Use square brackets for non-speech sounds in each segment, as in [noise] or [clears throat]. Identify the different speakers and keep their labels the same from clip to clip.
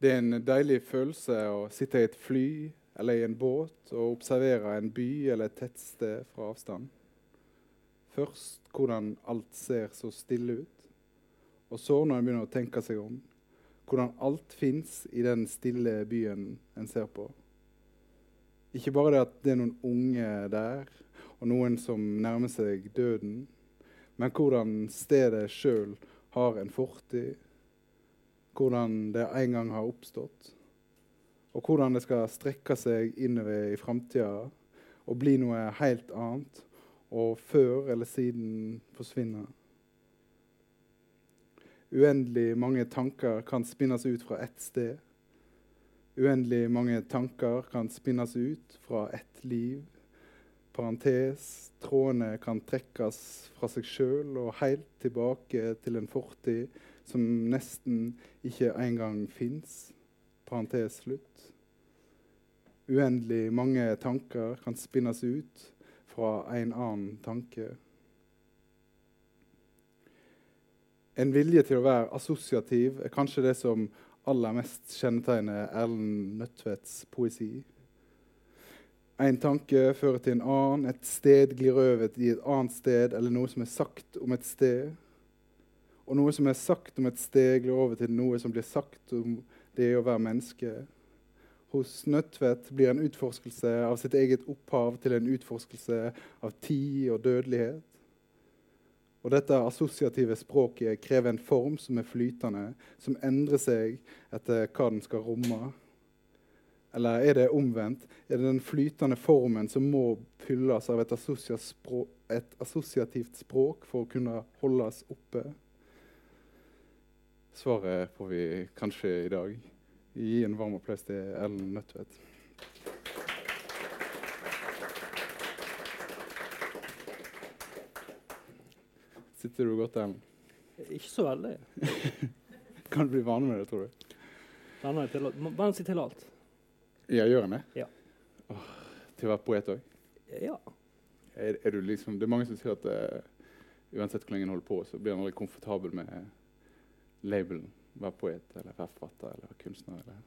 Speaker 1: Det er en deilig følelse å sitte i et fly eller i en båt og observere en by eller et tettsted fra avstand. Først hvordan alt ser så stille ut, og så, når en begynner å tenke seg om, hvordan alt fins i den stille byen en ser på. Ikke bare det at det er noen unge der, og noen som nærmer seg døden, men hvordan stedet sjøl har en fortid, hvordan det en gang har oppstått, og hvordan det skal strekke seg innover i framtida og bli noe helt annet, og før eller siden forsvinne. Uendelig mange tanker kan spinnes ut fra ett sted. Uendelig mange tanker kan spinnes ut fra ett liv. Parentes, trådene kan trekkes fra seg sjøl og helt tilbake til en fortid som nesten ikke engang fins. Parentes slutt. Uendelig mange tanker kan spinnes ut fra en annen tanke. En vilje til å være assosiativ er kanskje det som aller mest kjennetegner Erlend Nødtvedts poesi. En tanke fører til en annen, et sted glir over i et annet sted, eller noe som er sagt om et sted. Og noe som er sagt om et steg, over til noe som blir sagt om det å være menneske. Hos Nødtvedt blir en utforskelse av sitt eget opphav til en utforskelse av tid og dødelighet. Og dette assosiative språket krever en form som er flytende, som endrer seg etter hva den skal romme. Eller er det omvendt? Er det den flytende formen som må fylles av et assosiativt språk for å kunne holdes oppe? Svaret får vi kanskje i dag. Gi en varm applaus til Ellen Nødtvedt. Sitter du godt, Ellen?
Speaker 2: Ikke så veldig. [laughs]
Speaker 1: kan du bli vane med det, tror du?
Speaker 2: Venne seg til alt.
Speaker 1: Ja, gjør en det?
Speaker 2: Ja.
Speaker 1: Oh, til å være poet òg?
Speaker 2: Ja.
Speaker 1: Er, er, du liksom, det er mange som sier at uh, uansett hvor lenge en holder på, så blir en aldri komfortabel med labelen være poet eller være forfatter eller være kunstner. Eller.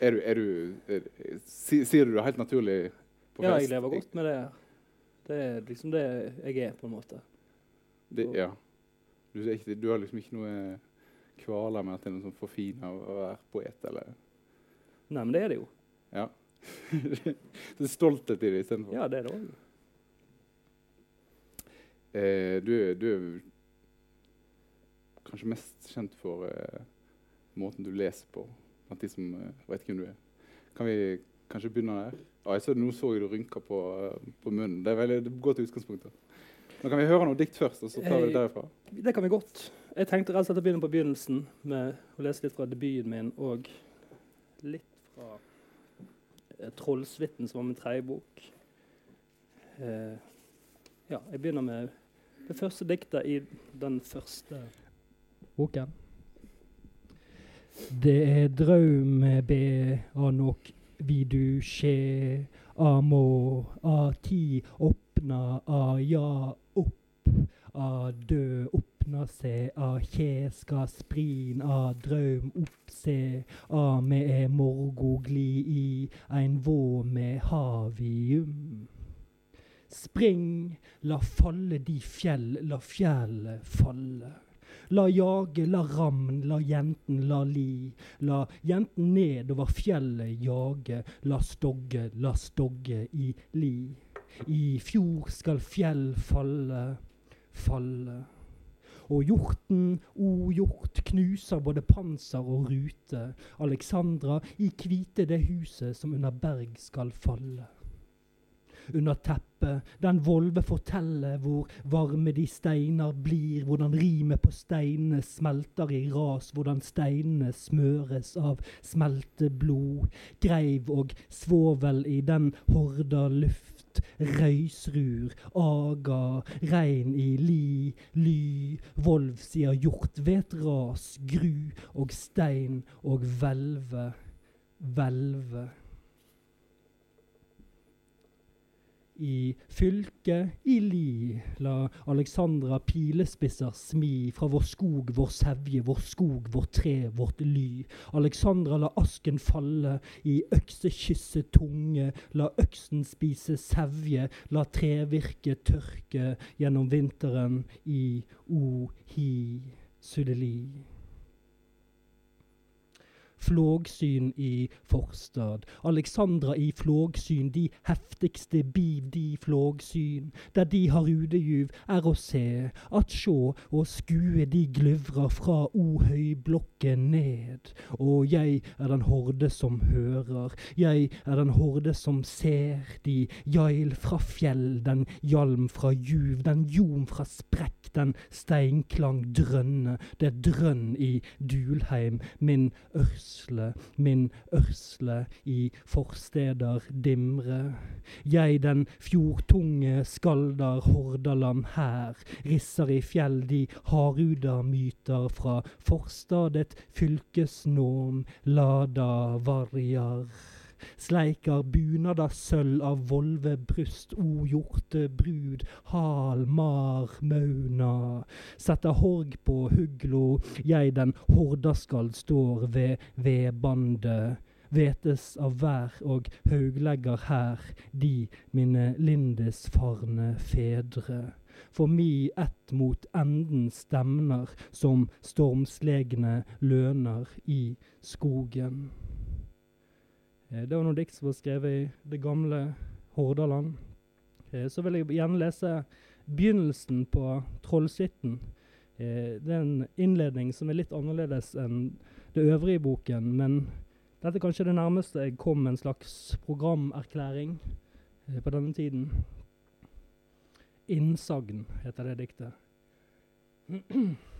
Speaker 1: Er du, er du er, Sier du det helt naturlig
Speaker 2: på fest? Ja, jeg lever godt med det. Det er liksom det jeg er, på en måte.
Speaker 1: Det, ja. Du, ikke, du, har liksom ikke noe kvaler med at det er noe sånn forfina å være poet, eller?
Speaker 2: Nei, men det er det jo.
Speaker 1: Ja. [laughs] det er stolthet i det istedenfor.
Speaker 2: Ja, det er det òg.
Speaker 1: Eh, du, du, kanskje mest kjent for eh, måten du leser på, blant de som eh, vet hvem du er. Kan vi kanskje begynne der? Ah, jeg så, nå så jeg du rynka på, uh, på munnen. Det er veldig det godt utgangspunkt. Men kan vi høre noe dikt først, og så tar vi det derfra?
Speaker 2: Det kan vi godt. Jeg tenkte rett og slett å begynne på begynnelsen med å lese litt fra debuten min og litt fra eh, 'Trollsuiten', som var min tredje bok. Eh, ja, jeg begynner med det første diktet i den første boken. Det er draume be anok nok vil du skje, a må, a ti åpna, a ja opp, a dø åpna seg, a kje skal sprin, a draum oppse, a me e morgo gli i ein vå med havium. Spring, la falle de fjell, la fjellet falle. La jage, la ramn, la jenten la li. La jenten nedover fjellet jage, la stogge, la stogge i li. I fjor skal fjell falle, falle. Og hjorten, o hjort, knuser både panser og rute. Alexandra i kvite det huset som under berg skal falle under teppet. Den volve forteller hvor varme de steiner blir, hvordan rimet på steinene smelter i ras, hvordan steinene smøres av smelteblod. Greiv og svovel i den horda luft. Røysrur, aga, rein i li, ly, volv sier hjort, vet ras, gru og stein og hvelve, hvelve. I fylket, i li. La Alexandra pilespisser smi fra vår skog, vår sevje, vår skog, vårt tre, vårt ly. Alexandra la asken falle i øksekysse tunge. La øksen spise sevje, la trevirket tørke gjennom vinteren i o-hi sudeli flågsyn i forstad. Alexandra i flågsyn, de heftigste biv de flågsyn. Der de har udejuv, er å se, at sjå og skue de gløvrer fra ohøyblokken ned. Og jeg er den horde som hører, jeg er den horde som ser, de jail fra fjell, den hjalm fra juv, den jom fra sprekk, den steinklang drønne, det drønn i Dulheim, min ørs ørsle, min ørsle i forsteder dimre. Jeg den fjordtunge skaldar Hordaland her, risser i fjell de haruda myter fra forstadet fylkesnåm, lada varjar sleikar bunader sølv av volvebryst, o hjortebrud, hal, mar, mauna. Setter horg på huglo, jeg den hordaskald står ved vedbandet. Vetes av vær og hauglegger her, de mine lindesfarne fedre. For mi ett mot enden stemner som stormslegne løner i skogen. Eh, det var noen dikt som var skrevet i det gamle Hordaland. Eh, så vil jeg gjerne lese begynnelsen på Trollskitten. Eh, det er en innledning som er litt annerledes enn det øvrige i boken, men dette er kanskje det nærmeste jeg kom en slags programerklæring på denne tiden. Innsagn heter det diktet. [clears throat]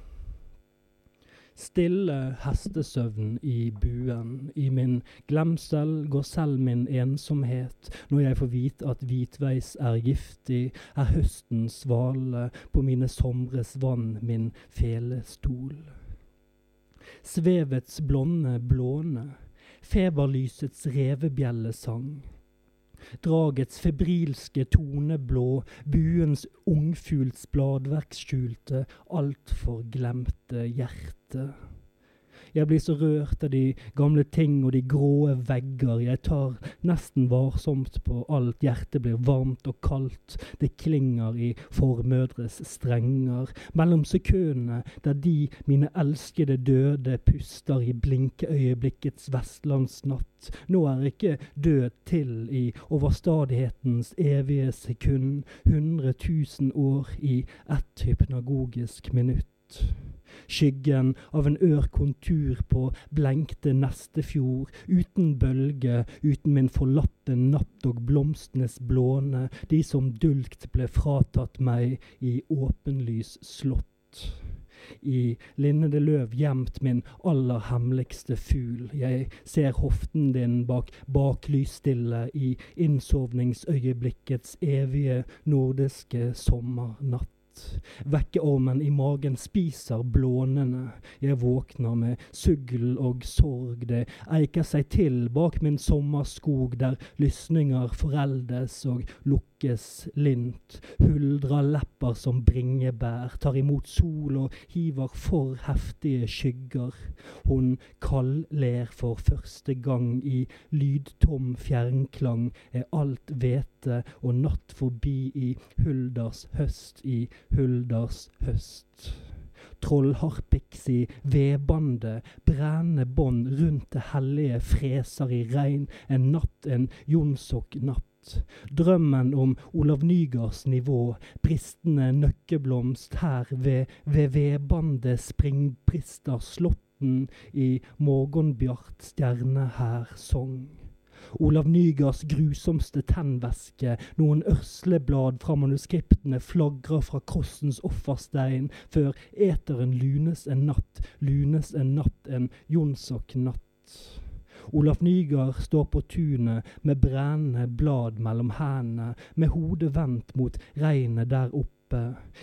Speaker 2: Stille hestesøvn i buen. I min glemsel går selv min ensomhet når jeg får vite at hvitveis er giftig, er høstens svale på mine somres vann min felestol. Svevets blonde blåne, feberlysets revebjellesang. Dragets febrilske toneblå, buens ungfugls bladverksskjulte, altfor glemte hjerte. Jeg blir så rørt av de gamle ting og de gråe vegger. Jeg tar nesten varsomt på alt. Hjertet blir varmt og kaldt. Det klinger i formødres strenger. Mellom sekundene der de, mine elskede døde, puster i blinkeøyeblikkets vestlandsnatt. Nå er ikke død til i overstadighetens evige sekund. Hundre tusen år i ett hypnagogisk minutt skyggen av en ør kontur på blenkte Nestefjord, uten bølge, uten min forlatte natt og blomstenes blåne, de som dulgt ble fratatt meg i åpenlys slott i linnede løv gjemt min aller hemmeligste fugl. Jeg ser hoften din bak baklysstille i innsovningsøyeblikkets evige nordiske sommernatt. Vekkeormen i magen spiser blånene. Jeg våkner med sugl og sorg. Det eiker seg til bak min sommerskog, der lysninger foreldes og lukkes lint. Huldra lepper som bringebær, tar imot sol og hiver for heftige skygger. Hun kaldler for første gang i lydtom fjernklang, er alt hvete og natt forbi i Hulders høst i Hulders høst. Trollharpiks i vedbandet, brennende bånd rundt det hellige freser i regn, en natt, en jonsok-natt. Drømmen om Olav Nygards nivå, bristende nøkkeblomst her ved, ved vedbandet springbrister slåtten i morgenbjart stjerne her song. Olav Nygards grusomste tennvæske, noen ørsleblad fra manuskriptene flagrer fra krossens offerstein, før eteren lunes en natt, lunes en natt, en Jonsok-natt. Olaf Nygaard står på tunet med brennende blad mellom hendene, med hodet vendt mot regnet der oppe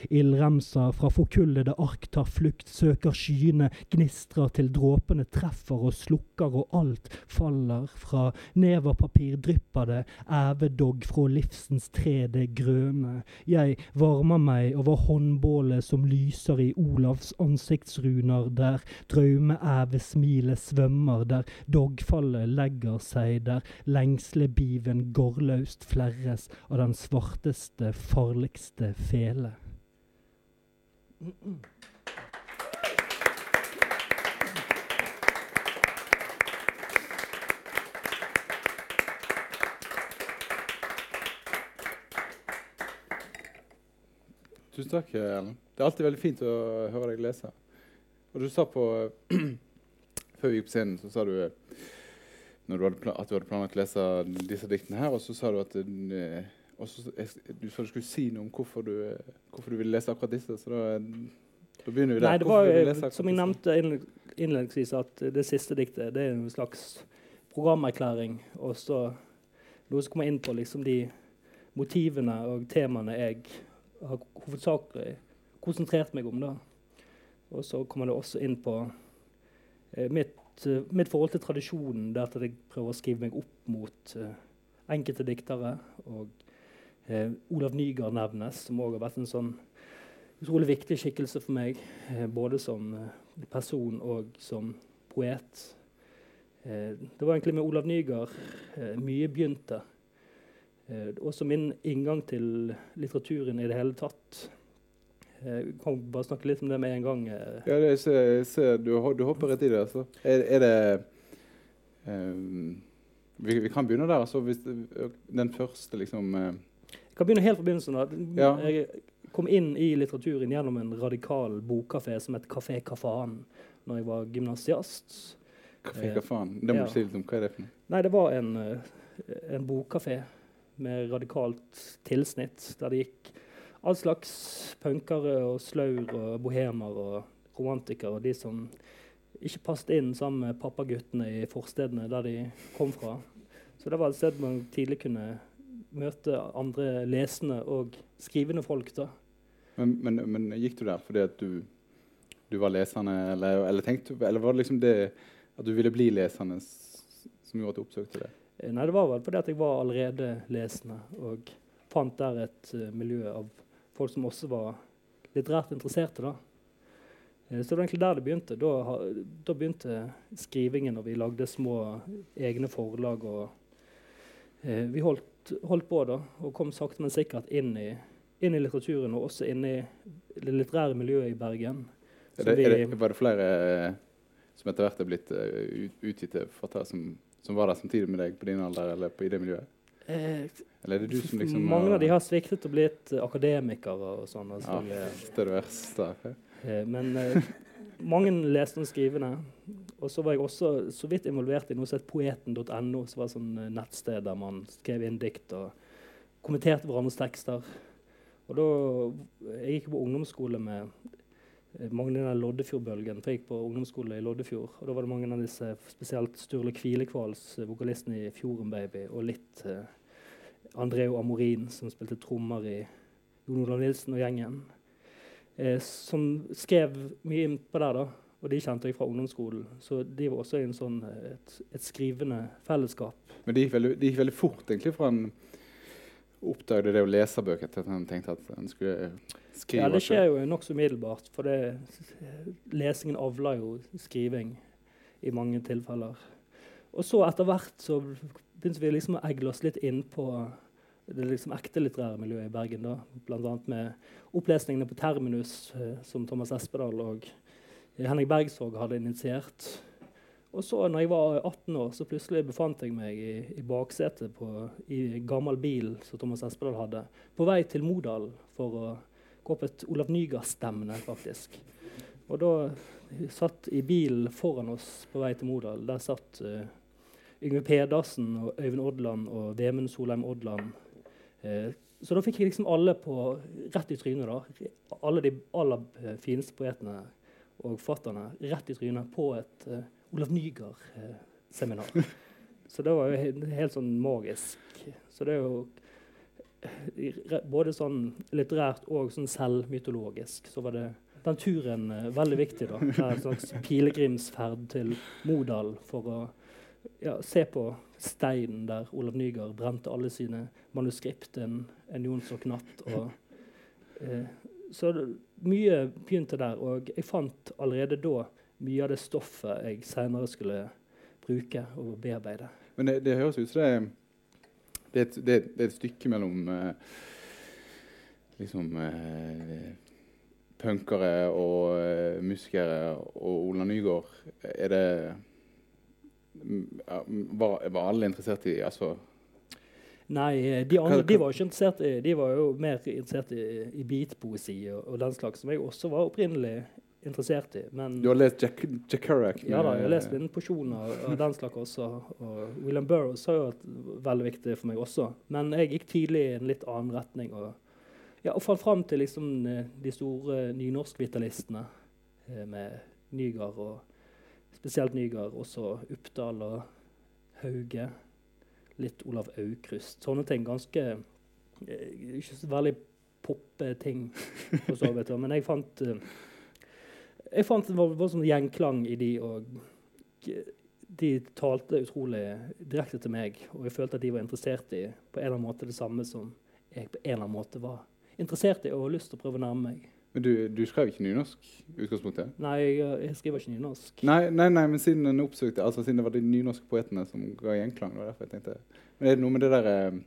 Speaker 2: Ildremser fra forkullede ark tar flukt, søker skyene, gnistrer til dråpene treffer og slukker, og alt faller. Fra neverpapir drypper det, ævedogg fra livsens tre det grønne. Jeg varmer meg over håndbålet som lyser i Olavs ansiktsruner, der drømmeævesmilet svømmer, der doggfallet legger seg, der lengslebiven gårdløst flerres av den svarteste, farligste fele.
Speaker 1: Tusen takk, Ellen. Det er alltid veldig fint å høre deg lese. Og du sa på [clears throat] Før vi gikk på scenen, så sa du du hadde, at du hadde planlagt å lese disse diktene her, og så sa du at eh, så, du sa du skulle si noe om hvorfor du, hvorfor du ville lese akkurat disse. så da, da begynner vi der.
Speaker 2: Nei, det var som jeg nevnte innledningsvis, at det siste diktet det er en slags programerklæring. Og så noe som kommer inn på liksom, de motivene og temaene jeg har hovedsakelig konsentrert meg om. da. Og så kommer det også inn på eh, mitt, uh, mitt, forhold til tradisjonen, der at jeg prøver å skrive meg opp mot uh, enkelte diktere. Og uh, Olav Nygaard nevnes, som òg har vært en sånn utrolig viktig skikkelse for meg. både som person og som poet. det var egentlig med Olav Nygaard mye begynte. også min inngang til litteraturen i det hele tatt. Jeg eh, kan bare snakke litt om det med en gang. Eh.
Speaker 1: Ja, jeg ser, jeg ser du, du, hopper rett i det. Altså. Er, er det um, vi, vi, kan begynne der. Altså, hvis den første liksom
Speaker 2: Jeg kan begynne helt fra begynnelsen. Ja. Jeg kom inn i litteraturen gjennom en radikal bokkafé som het Kafé Kafan når jeg var gymnasiast.
Speaker 1: Kafé Kafan, det må du si litt om. Hva er det for noe?
Speaker 2: Nei, Det var en, en bokkafé med radikalt tilsnitt, der det gikk all slags punkere og slaur og bohemer og romantikere. Og de som ikke passet inn sammen med pappaguttene i forstedene der de kom fra. Så det var et sted man tidlig kunne møte andre lesende og skrivende folk. da.
Speaker 1: Men, men, men gikk du der fordi at du, du var lesende, eller, eller, tenkte, eller, var det liksom det at du ville bli lesende som gjorde at du oppsøkte det?
Speaker 2: Eh, nei, det var vel fordi at jeg var allerede lesende og fant der et uh, miljø av folk som også var litterært interesserte. da. Eh, så det var egentlig der det begynte. Da, da begynte skrivingen, og vi lagde små egne forlag. og eh, Vi holdt, holdt, på da, og kom sakte, men sikkert inn i, inn i litteraturen, og også inn i det litterære miljøet i Bergen.
Speaker 1: Er det, er det, var det flere eh, som etter hvert er blitt uh, utgitt forfattere som, som, var der samtidig med deg på din alder eller på, i det miljøet?
Speaker 2: Eh,
Speaker 1: eller er det du som liksom
Speaker 2: Mange av de har sviktet og blitt akademikere og sånn.
Speaker 1: Altså, ja, det er verste.
Speaker 2: Eh, men eh, mange leste og skrivende. Og så var jeg også så vidt involvert i noe som het poeten.no, som var et sånn eh, nettsted der man skrev inn dikt og kommenterte hverandres tekster. Og da, Jeg gikk på ungdomsskole med eh, mange av Loddefjordbølgen. for Jeg gikk på ungdomsskole i Loddefjord. og Da var det mange av disse, spesielt Sturle Kvilekvals, vokalisten i Fjorden Baby, og litt eh, Andreo Amorin, som spilte trommer i Jon Olav Nilsen og gjengen. Eh, som skrev mye innpå der, da. Og de kjente jeg fra ungdomsskolen. Så de var også i en sånn, et, et skrivende fellesskap.
Speaker 1: Men det gikk, veldig, det gikk veldig fort egentlig fra en oppdaget det å lese bøker til at han tenkte at han skulle skrive?
Speaker 2: Ja, det skjer jo nokså umiddelbart. For det, lesingen avler jo skriving i mange tilfeller. Og så etter hvert så begynte vi liksom å egle oss litt inn på det liksom ekte litterære miljøet i Bergen. da, Bl.a. med opplesningene på Terminus, eh, som Thomas Espedal og Henrik Bergsvåg hadde initiert. Og så når jeg var 18 år, så plutselig befant jeg meg i, i baksetet på, i gammel bil som Thomas Espedal hadde, på vei til Modal for å gå på et Olav Nygaard-stevne, faktisk. Og da satt i bilen foran oss på vei til Modal. Der satt uh, Yngve Pedersen og Øyvind Odland og Vemund Solheim Odland. Eh, så da fikk jeg liksom alle på rett i trynet. da. Alle de aller eh, fineste poetene og forfatterne rett i trynet på et uh, Olav Nygaard-seminar. [laughs] så det var jo helt, helt sånn magisk. Så det er jo både sånn litterært og sånn selvmytologisk så var det den turen uh, veldig viktig. da. Det er En slags pilegrimsferd til Modal for å ja, se på steinen der Olav Nygaard brente alle sine manuskript en, en Jonsok natt. Og, eh, så mye begynte der, og jeg fant allerede da mye av det stoffet jeg senere skulle bruke og bearbeide.
Speaker 1: Men det, det høres ut som det det et, det er, et stykke mellom eh, liksom eh, punkere og eh, musikere og Ola Nygaard. Er det var, var alle interessert i altså,
Speaker 2: Nei, eh, de andre de var jo ikke interessert i, de var jo mer interessert i, i beatpoesi og, og den slags, som jeg også var opprinnelig interessert i. Men
Speaker 1: Du har lest Jack, Jack Kerouac?
Speaker 2: ja da, jeg har lest en porsjon av, av den slags også. Og William Burroughs har jo vært veldig viktig for meg også. Men jeg gikk tidlig i en litt annen retning. Og, ja, og fant fram til liksom, eh, de store nynorskvitalistene eh, med Nygaard og spesielt Nygaard, også Uppdal og Hauge. Litt Olav Aukrust. Sånne ting. Ganske eh, Ikke så veldig poppe-ting, [laughs] for så vidt. Men jeg fant eh, jeg fant det var, var sånn gjenklang i de, og de talte utrolig direkte til meg. Og jeg følte at de var interessert i på en eller annen måte det samme som jeg på en eller annen måte var interessert i og har lyst til å prøve å nærme meg.
Speaker 1: Men du, du skrev ikke nynorsk utgangspunktet?
Speaker 2: Nei, jeg, jeg skriver ikke nynorsk.
Speaker 1: Nei, nei, nei, men siden den oppsøkte, altså siden det var de nynorske poetene som ga gjenklang. det var derfor jeg tenkte. Men er det noe med det der eh,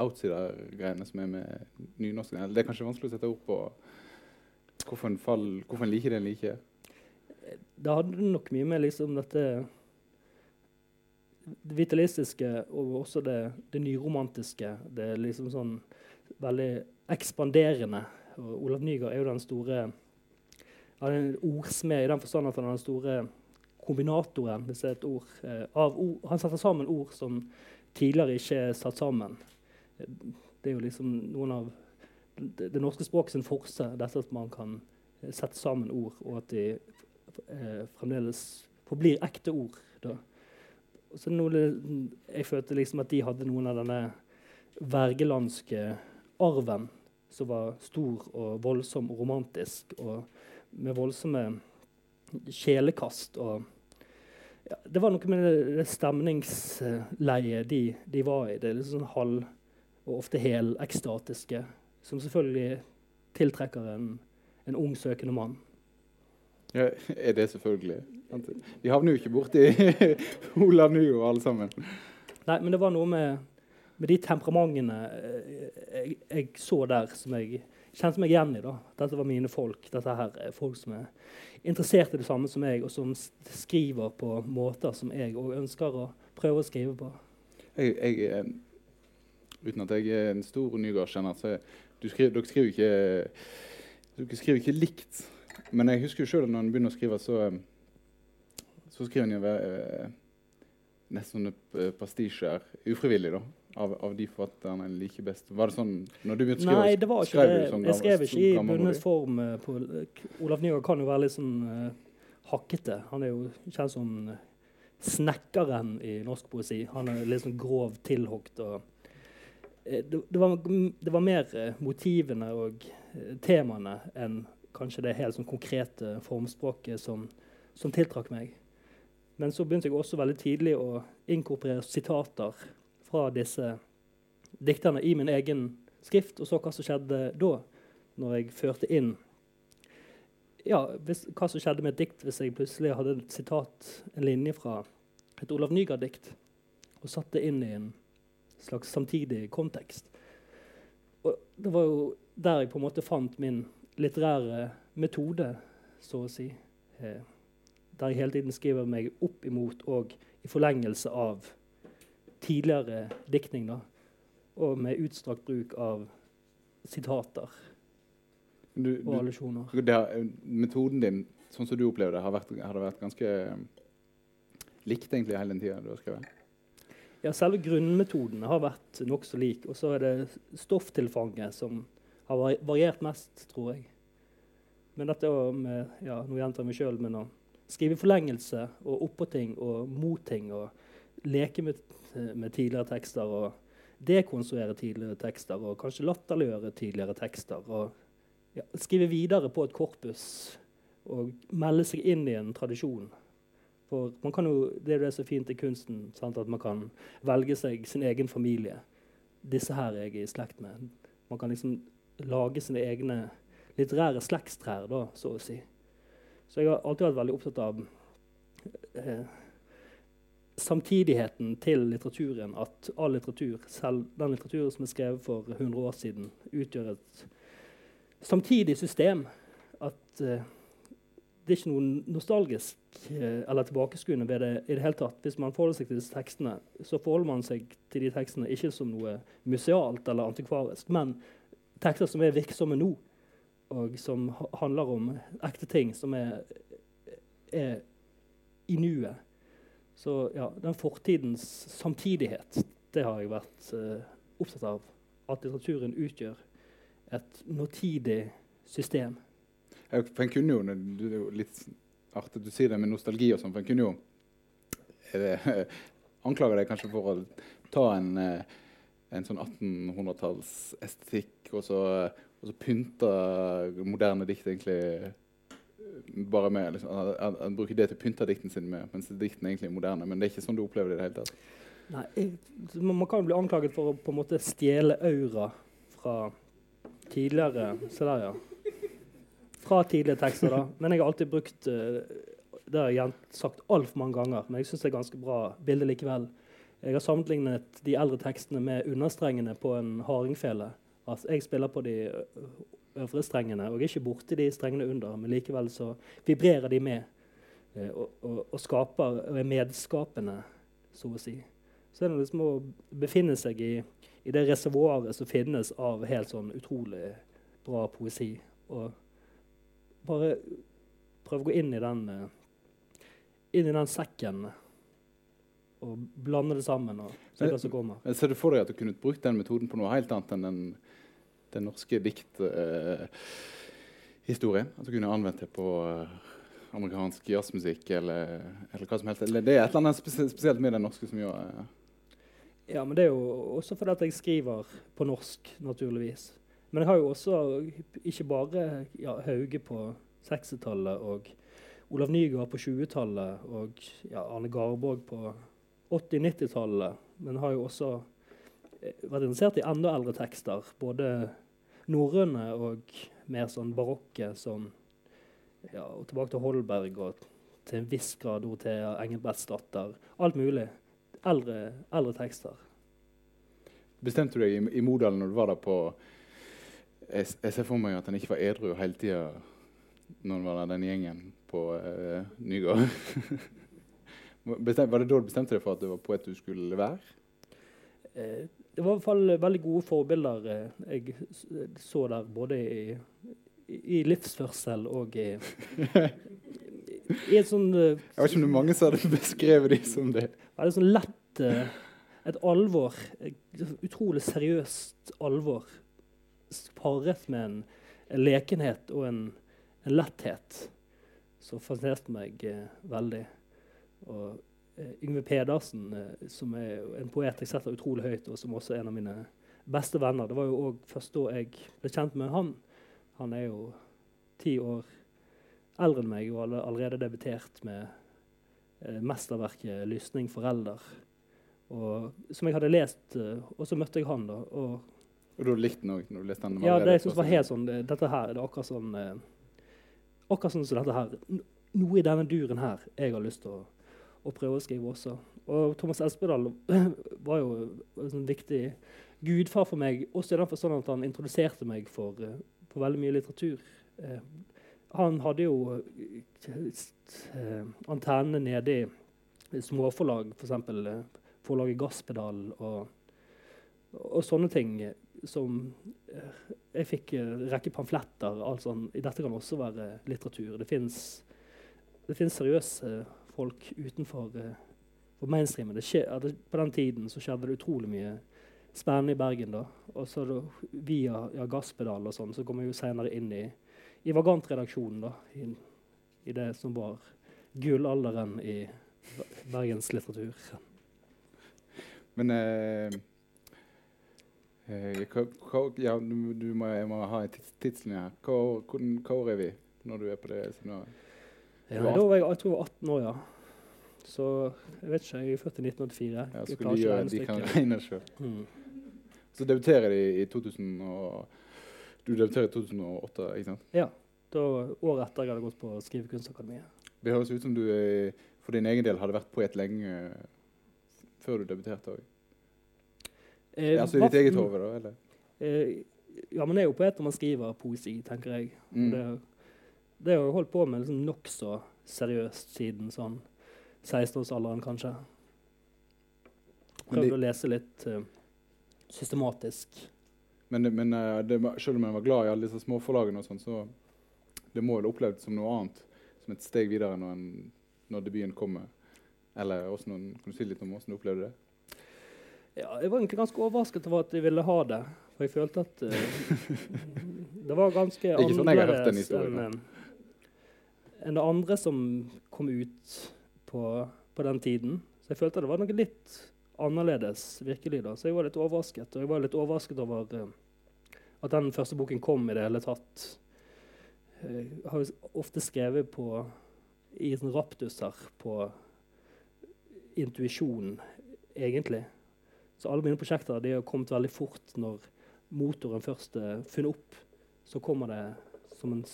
Speaker 1: outsider-greiene som er med nynorsk? Eller Det er kanskje vanskelig å sette ord på hvorfor en, fall, hvorfor en liker det en liker.
Speaker 2: Det hadde nok mye med liksom dette det vitalistiske og også det, det nyromantiske. Det er liksom sånn veldig ekspanderende. Og Olav Nygaard er jo den store ja, den ordsmed i den forstand at han er den store kombinatoren, hvis det er et ord, eh, av ord. Han setter sammen ord som tidligere ikke er satt sammen. Det er jo liksom noen av det, det norske språket sin forse, dette at man kan eh, sette sammen ord, og at de eh, fremdeles forblir ekte ord. Da. Så det- jeg følte liksom at de hadde noen av denne vergelandske arven som var stor og voldsom og romantisk, og med voldsomme sjelekast. Og ja, det var noe med det, det stemningsleiet de, de var i. Det er litt sånn halv- og ofte helekstatiske, som selvfølgelig tiltrekker en, en ung, søkende mann.
Speaker 1: Ja, er det selvfølgelig? Vi havner jo ikke borti [laughs] Olav og alle sammen.
Speaker 2: Nei, men det var noe med, med de temperamentene eh, jeg, jeg så der, som jeg kjente meg igjen i. da. Dette var mine folk. Dette her er folk som er interessert i det samme som meg, og som skriver på måter som jeg òg ønsker å prøve å skrive på.
Speaker 1: Jeg, jeg, er- uten at jeg er en stor Nygaard-kjenner, så du skriver, dere skriver ikke dere skriver ikke likt. Men jeg husker jo sjøl når en begynner å skrive, så, eh, så skriver en jo eh, nesten sånne eh, pastisjer ufrivillig, da. Av, av de forfatterne en liker best. Var det sånn når du begynte å skrive?
Speaker 2: Nei, det var ikke
Speaker 1: skrev
Speaker 2: det.
Speaker 1: sånn
Speaker 2: Jeg skrev ikke i bundet form. eh, På, Olav Nygaard kan jo være litt sånn uh, hakkete. Han er jo kjent som eh, snekkeren i norsk poesi. Han er litt sånn grov tilhogd. og eh, det, det, var, det var mer uh, motivene og eh, temaene enn kanskje det helt sånn konkrete formspråket som, som tiltrakk meg. Men så begynte jeg også veldig tidlig å inkorporere sitater fra disse dikterne i min egen skrift, og så hva som skjedde da, når jeg førte inn ja, hvis, hva som skjedde med et dikt hvis jeg plutselig hadde et sitat, en linje fra et Olav Nygaard-dikt, og satte det inn i en slags samtidig kontekst. Og det var jo der jeg på en måte fant min litterære metode, så å si. Eh, der jeg hele tiden skriver meg opp imot og i forlengelse av tidligere diktning. da, Og med utstrakt bruk av sitater
Speaker 1: Du,
Speaker 2: og allusjoner.
Speaker 1: metoden din, sånn som du opplever det, har, vært, har det vært ganske eh, likt egentlig hele den tida du har skrevet?
Speaker 2: Ja, Selve grunnmetoden har vært nokså lik. Og så er det stofftilfanget som har variert mest, tror jeg. Men dette med, ja, nå gjentar jeg meg sjøl, men å skrive forlengelse og oppå ting og mot ting og leke med, med tidligere tekster og dekonstruere tidligere tekster og kanskje latterliggjøre tidligere tekster. Og ja, skrive videre på et korpus og melde seg inn i en tradisjon. For man kan jo, Det er det er fint i kunsten, sant? at man kan velge seg sin egen familie. Disse her er jeg i slekt med. Man kan liksom lage sine egne litterære slektstrær, da, så å si. Så jeg har alltid vært veldig opptatt av eh, samtidigheten til litteraturen. At all litteratur, selv den litteraturen som er skrevet for 100 år siden, utgjør et samtidig system. At uh, det er ikke noe nostalgisk uh, eller tilbakeskuende ved det i det hele tatt. Hvis man forholder seg til disse tekstene, så forholder man seg til de tekstene ikke som noe musealt eller antikvarisk, men tekster som er virksomme nå og som handler om ekte ting som er, er i nuet. Så ja, den fortidens samtidighet, det har jeg vært uh, opptatt av. At litteraturen utgjør et nåtidig system.
Speaker 1: Ja, for en kunne jo, Det er jo litt artig at du sier det med nostalgi og sånn, for en kunne jo det, [laughs] anklager deg kanskje for å ta en, eh, en sånn 1800-tallsestetikk og og så pynter moderne dikt egentlig eh, bare med liksom, han, han, bruker det til å pynte dikten sin med, mens diktene egentlig er moderne. Men det er ikke sånn du opplever det i det hele tatt.
Speaker 2: Nei, jeg, Man kan jo bli anklaget for å på en måte stjele aura fra tidligere Se der, ja. Fra tidligere tekster, da. Men jeg har alltid brukt uh, Det har jeg sagt altfor mange ganger, men jeg syns det er ganske bra bilde likevel. Jeg har sammenlignet de eldre tekstene med understrengene på en hardingfele. Altså, jeg spiller på de øvre strengene og er ikke borti de strengene under, men likevel så vibrerer de med eh, og, og, og, skaper, og er medskapende, så å si. Så er det liksom å befinne seg i, i det reservoaret som finnes av helt sånn utrolig bra poesi. Og bare prøve å gå inn i den, uh, inn i den sekken og blande det sammen. og se hva som kommer.
Speaker 1: Ser du for deg at du kunne brukt den metoden på noe helt annet enn den, den norske dikthistorien? Uh, at du kunne anvendt det på uh, amerikansk jazzmusikk eller, eller, hva som helst? Eller det er et eller annet spesielt med den norske som gjør uh,
Speaker 2: Ja, men det er jo også fordi at jeg skriver på norsk, naturligvis. Men jeg har jo også ikke bare ja, Hauge på 60-tallet og Olav Nygaard på 20-tallet og ja, Arne Garborg på 80-90-tallet, men har jo også eh, vært interessert i enda eldre tekster. Både norrøne og mer sånn barokke, som ja, og tilbake til Holberg og til en viss grad Dorothea Engelbrektsdatter. Alt mulig. Eldre, eldre, tekster.
Speaker 1: Bestemte du deg i, i Modalen når du var der på Jeg, jeg ser for meg at han ikke var edru hele tida når han var der, den gjengen på uh, Nygård. [laughs] Bestem, var det da du bestemte deg for at det var poet du skulle være?
Speaker 2: Eh, det var i hvert fall veldig gode forbilder eh, jeg så der, både i, i livsførsel og i, i et sånn
Speaker 1: eh, Jeg vet ikke om det er mange som hadde beskrevet dem som det.
Speaker 2: Veldig sånn lett eh, Et alvor. Et utrolig seriøst alvor. Paret med en, en lekenhet og en, en letthet som fascinerte meg eh, veldig. Og Yngve Pedersen, uh, som er en poet jeg setter utrolig høyt, og som også er en av mine beste venner. Det var jo òg først da jeg ble kjent med han. Han er jo ti år eldre enn meg og allerede debutert med eh, mesterverket 'Lysning forelder'. Og, som jeg hadde lest, og så møtte jeg han. da, og
Speaker 1: og du likte den òg?
Speaker 2: Ja, det jeg synes var helt sånn, dette her, det er akkurat sånn akkurat sånn som dette her. Noe i denne duren her jeg har lyst til å og prøve å skrive også. Og Thomas Espedal [clears throat] var jo en viktig gudfar for meg, også i den forstand at han introduserte meg for, uh, for veldig mye litteratur. Uh, han hadde jo uh, antennene nede i småforlag, f.eks. Uh, forlaget Gasspedal og, og, sånne ting som Jeg fikk en rekke pamfletter. Altså, dette kan også være litteratur. Det fins seriøse folk utenfor uh, for mainstreamen. Det på den tiden så skjedde det utrolig mye spennende i Bergen. da. Og så da, via ja, Gasspedal og sånn, så kom jeg jo senere inn i, i Vagant-redaksjonen. da, i, i, det som var gullalderen i Bergens litteratur.
Speaker 1: Men eh, Eh, ja, du, må, jeg må ha en tids, tidslinje her. Hva, år- hvor er vi når du er på det seminaret?
Speaker 2: Ja, da var jeg, jeg tror jeg var 18 år, ja. Så jeg vet ikke, jeg er født i 1984.
Speaker 1: Ja, skulle de, gjøre, de kan regne sjøl.
Speaker 2: Mm.
Speaker 1: Så debuterer de i 2000 og Du debuterer i 2008, ikke sant?
Speaker 2: Ja. Da, året etter jeg hadde gått på Skrivekunstakademiet.
Speaker 1: Det høres ut som du eh, for din egen del hadde vært poet lenge før du debuterte òg.
Speaker 2: Eh,
Speaker 1: altså i ditt eget hode, da? eller?
Speaker 2: Eh, ja, man er jo poet når man skriver poesi, tenker jeg.
Speaker 1: Mm.
Speaker 2: Det, det har jeg holdt på med liksom nokså seriøst siden sånn 16-årsalderen, kanskje. Prøvd å lese litt uh, systematisk.
Speaker 1: Men, men uh, det, selv om jeg var glad i alle disse småforlagene, og sånn, så det må vel opplevd som noe annet. Som et steg videre når, en, når debuten kommer. Eller hvordan, kan du si litt om hvordan du opplevde det?
Speaker 2: Ja, jeg var egentlig ganske overrasket over at jeg ville ha det. For jeg følte at uh, [laughs] det var ganske annerledes enn eh, enn det andre som kom ut på, på den tiden. Så jeg følte det var noe litt annerledes virkelig da. Så jeg var litt overrasket. Og jeg var litt overrasket over eh, at den første boken kom i det hele tatt. Jeg har ofte skrevet på i raptus her på intuisjon, egentlig. Så alle mine prosjekter de har kommet veldig fort når motoren først er funnet opp. Så kommer det som en,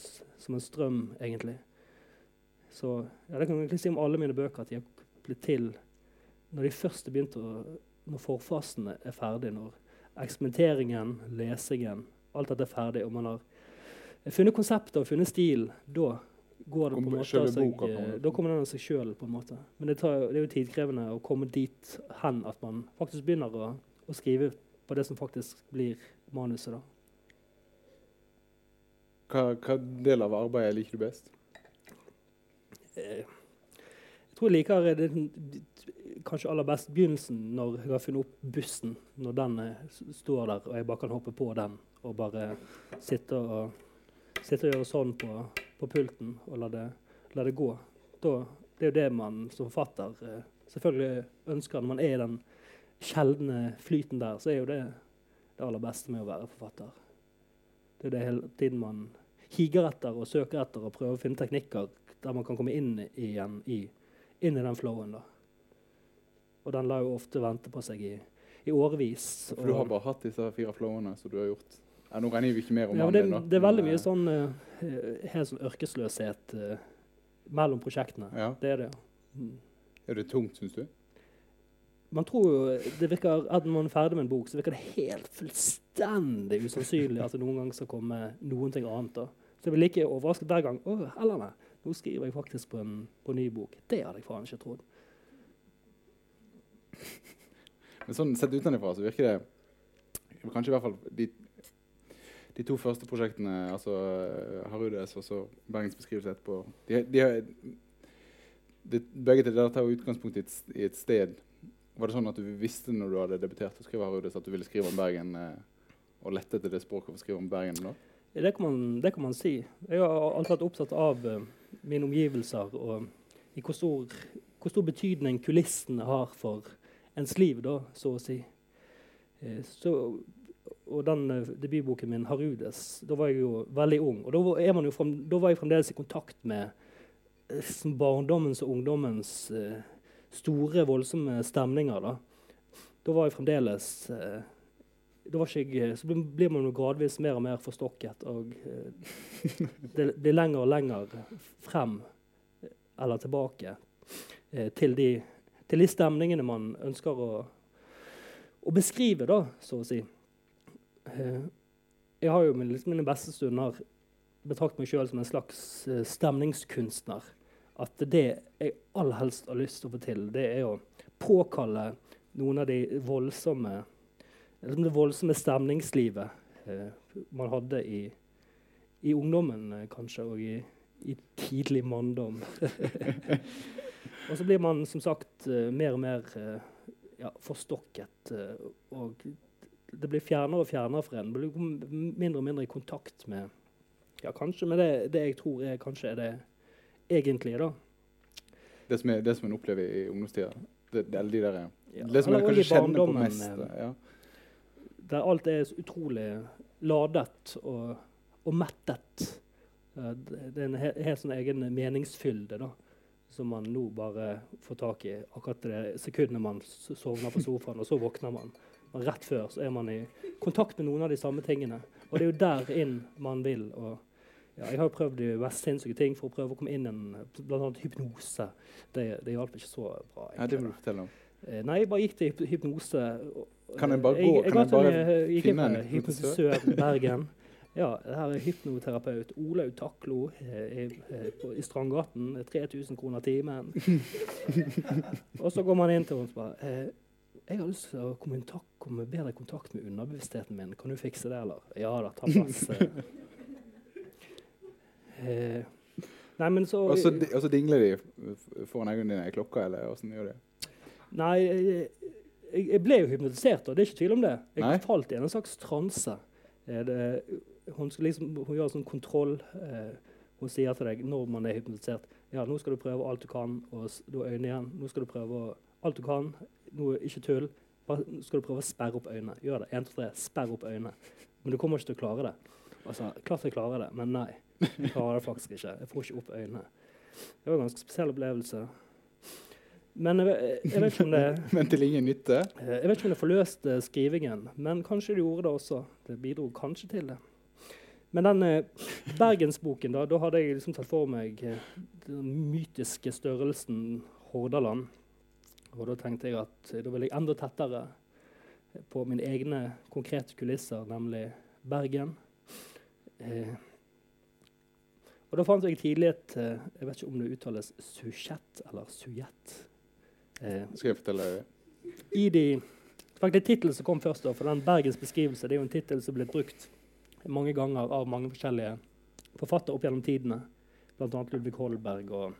Speaker 2: som en strøm, egentlig. Så ja, det kan jeg si om alle mine bøker, at de har blitt til når de først begynte å Når forfasen er ferdig, når eksperimenteringen, lesingen, alt dette er ferdig, og man har funnet konseptet og funnet stil, da går det på en måte av seg,
Speaker 1: boka.
Speaker 2: Da kommer den av seg sjøl. Men det, tar, det er jo tidkrevende å komme dit hen at man faktisk begynner å, å skrive på det som faktisk blir manuset, da.
Speaker 1: Hva, hva del av arbeidet liker du best?
Speaker 2: Eh, Jeg tror jeg liker eh, det, kanskje aller best begynnelsen, når jeg har funnet opp bussen. Når den eh, står der, og jeg bare kan hoppe på den og bare sitte og, sitte og gjøre sånn på, på pulten og la det, la det gå. Da, det er jo det man som forfatter eh, selvfølgelig ønsker. Når man er i den sjeldne flyten der, så er jo det det aller beste med å være forfatter. Det er det hele tiden man higer etter og søker etter og prøver å finne teknikker der man kan komme inn igjen i, inn i den flowen. da. Og den lar jo ofte vente på seg i, i årevis.
Speaker 1: For du har bare hatt disse fire flowene som du har gjort. Ja, nå regner vi ikke mer om
Speaker 2: ja, det,
Speaker 1: din, da.
Speaker 2: det er veldig mye
Speaker 1: eh,
Speaker 2: sånn uh, helt sånn ørkesløshet uh, mellom prosjektene.
Speaker 1: Ja.
Speaker 2: Det er det. Mm.
Speaker 1: Er det tungt, syns du?
Speaker 2: Man tror jo det virker, at Når man er ferdig med en bok, så virker det helt fullstendig usannsynlig at det noen gang skal komme noen ting annet. da. Så jeg blir like overrasket hver gang. Å, Helene, nå skriver jeg faktisk på en, på en ny bok. Det hadde jeg faen ikke trodd. [laughs]
Speaker 1: Men sånn sett utenfra så virker det Kanskje i hvert fall de, de to første prosjektene, altså eh, Harudes og så Bergens beskrivelse etterpå de, de, de, Begge til dere tar utgangspunkt i et, i et sted. Var det sånn at du visste når du hadde debutert å skrive Harudes, at du ville skrive om Bergen, eh, og lette etter det språket for å skrive om Bergen nå?
Speaker 2: Det kan, man, det kan man si. Jeg har alltid vært opptatt av eh, mine omgivelser og i hvor stor, hvor stor betydning kulissene har for ens liv, da, så å si. Eh, så, og den eh, debutboken min, 'Harudes', da var jeg jo veldig ung. Og da var, frem, da var jeg fremdeles i kontakt med eh, barndommens og ungdommens store, voldsomme stemninger. Da Da var jeg fremdeles ikke jeg, så blir- man jo gradvis mer og mer forstokket. Og eh, det blir lenger og lenger frem eh, eller tilbake eh, til, de, til de stemningene man ønsker å, å beskrive, da, så å si. Eh, jeg har jo min, liksom, mine beste stunder betraktet meg sjøl som en slags eh, stemningskunstner. At det jeg aller helst har lyst til å få til, det er å påkalle noen av de voldsomme det voldsomme stemningslivet eh, man hadde i, i ungdommen, eh, kanskje, og i, i tidlig manndom. [laughs] og så blir man som sagt eh, mer og mer ja, forstokket. og det blir fjernere og fjernere for en. Blir mindre og mindre i kontakt med ja, kanskje med det, det jeg tror er kanskje er det egentlige. da.
Speaker 1: Det som, er, det som en opplever i ungdomstida. Det, det, de der,
Speaker 2: Ja,
Speaker 1: det som en kanskje kjenner på mest. Ja.
Speaker 2: Der alt er så utrolig ladet og, og mettet. Det er en helt, helt sånn egen meningsfylde da, som man nå bare får tak i akkurat det sekundet man sovner på sofaen, og så våkner man. Men rett før så er man i kontakt med noen av de samme tingene. Og det er jo der inn man vil. Og, ja, jeg har prøvd de mest sinnssyke ting for å prøve å komme inn i en bl.a. hypnose. Det, det hjalp ikke så bra.
Speaker 1: Ja, det må du fortelle om.
Speaker 2: Eh, Nei, jeg bare gikk til hypnose.
Speaker 1: Kan jeg bare
Speaker 2: jeg,
Speaker 1: gå-
Speaker 2: Jeg,
Speaker 1: kan jeg
Speaker 2: ga til
Speaker 1: bare
Speaker 2: en, eh, gikk
Speaker 1: finne en hypnotisør?
Speaker 2: Bergen. Ja, det her er hypnoterapeut Olaug Taklo eh, i, eh, i Strandgaten. 3000 kroner timen. [laughs] og så går man inn til henne og eh, jeg har lyst til å komme, i tak, komme bedre i kontakt med underbevisstheten min. Kan du fikse det, eller? Ja da, ta plass. eh. [laughs] Eh, nei, men så
Speaker 1: Og så, dingler de foran øynene dine i klokka, eller åssen gjør de?
Speaker 2: Nei, jeg, jeg, ble jo hypnotisert, og det er ikke tvil om det. Jeg
Speaker 1: Nei.
Speaker 2: falt i en slags transe. Eh, hun, liksom, hun gjør sånn kontroll. Eh, hun sier til deg når man er hypnotisert ja, nå skal du prøve alt du kan, og du har øynene igjen. Nå skal du prøve alt du kan. Nå, ikke tull. Bare nå skal du prøve å sperre opp øynene. Gjør det. 1, 2, 3. Sperr opp øynene. Men du kommer ikke til å klare det. Altså, klart jeg klarer det, men nei. Jeg klarer det faktisk ikke. Jeg får ikke opp øynene. Det var en ganske spesiell opplevelse. Men jeg, jeg vet ikke om det [laughs]
Speaker 1: Men til ingen nytte?
Speaker 2: Eh, Jeg vet ikke om det forløste skrivingen, men kanskje det gjorde det også. Det bidro kanskje til det. Men den eh, bergensboken, da, da hadde jeg liksom tatt for meg eh, den mytiske størrelsen Hordaland. Og da tenkte jeg at eh, da ville jeg enda tettere på mine egne konkrete kulisser, nemlig Bergen. Eh, og da fant jeg tidlig et Jeg vet ikke om det uttales sujett eller sujett. Eh,
Speaker 1: Skal jeg fortelle
Speaker 2: i de faktisk tittelen som kom først, da, for den Bergens beskrivelse, det er jo en tittel som er blitt brukt mange ganger av mange forskjellige forfattere opp gjennom tidene. Bl.a. Ludvig Holberg og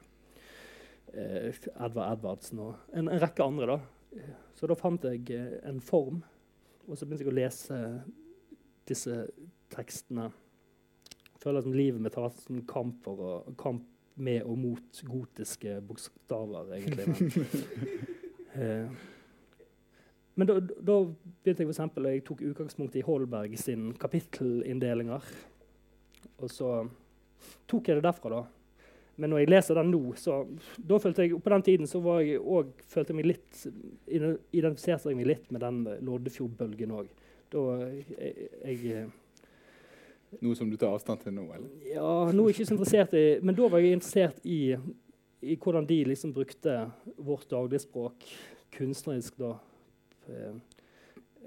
Speaker 2: eh, Edvard Edvardsen og en, en rekke andre. da. Så da fant jeg eh, en form, og så begynte jeg å lese disse tekstene. Jeg føler som livet mitt har vært en kamp, for å, kamp med og mot gotiske bokstaver, egentlig. Men, [laughs] Eh, men da, da begynte jeg for eksempel, jeg tok utgangspunkt i Holberg sin kapittelinndelinger. Og så tok jeg det derfra, da. Men når jeg leser den nå, så da følte jeg, På den tiden så var jeg og, følte jeg meg litt identifiserte jeg meg litt med den Loddefjord-bølgen òg. Da jeg, jeg
Speaker 1: Noe som du tar avstand til nå, eller?
Speaker 2: ja, nå er jeg ikke så interessert i Men da var jeg interessert i, i hvordan de liksom brukte vårt dagligspråk kunstnerisk da. Eh,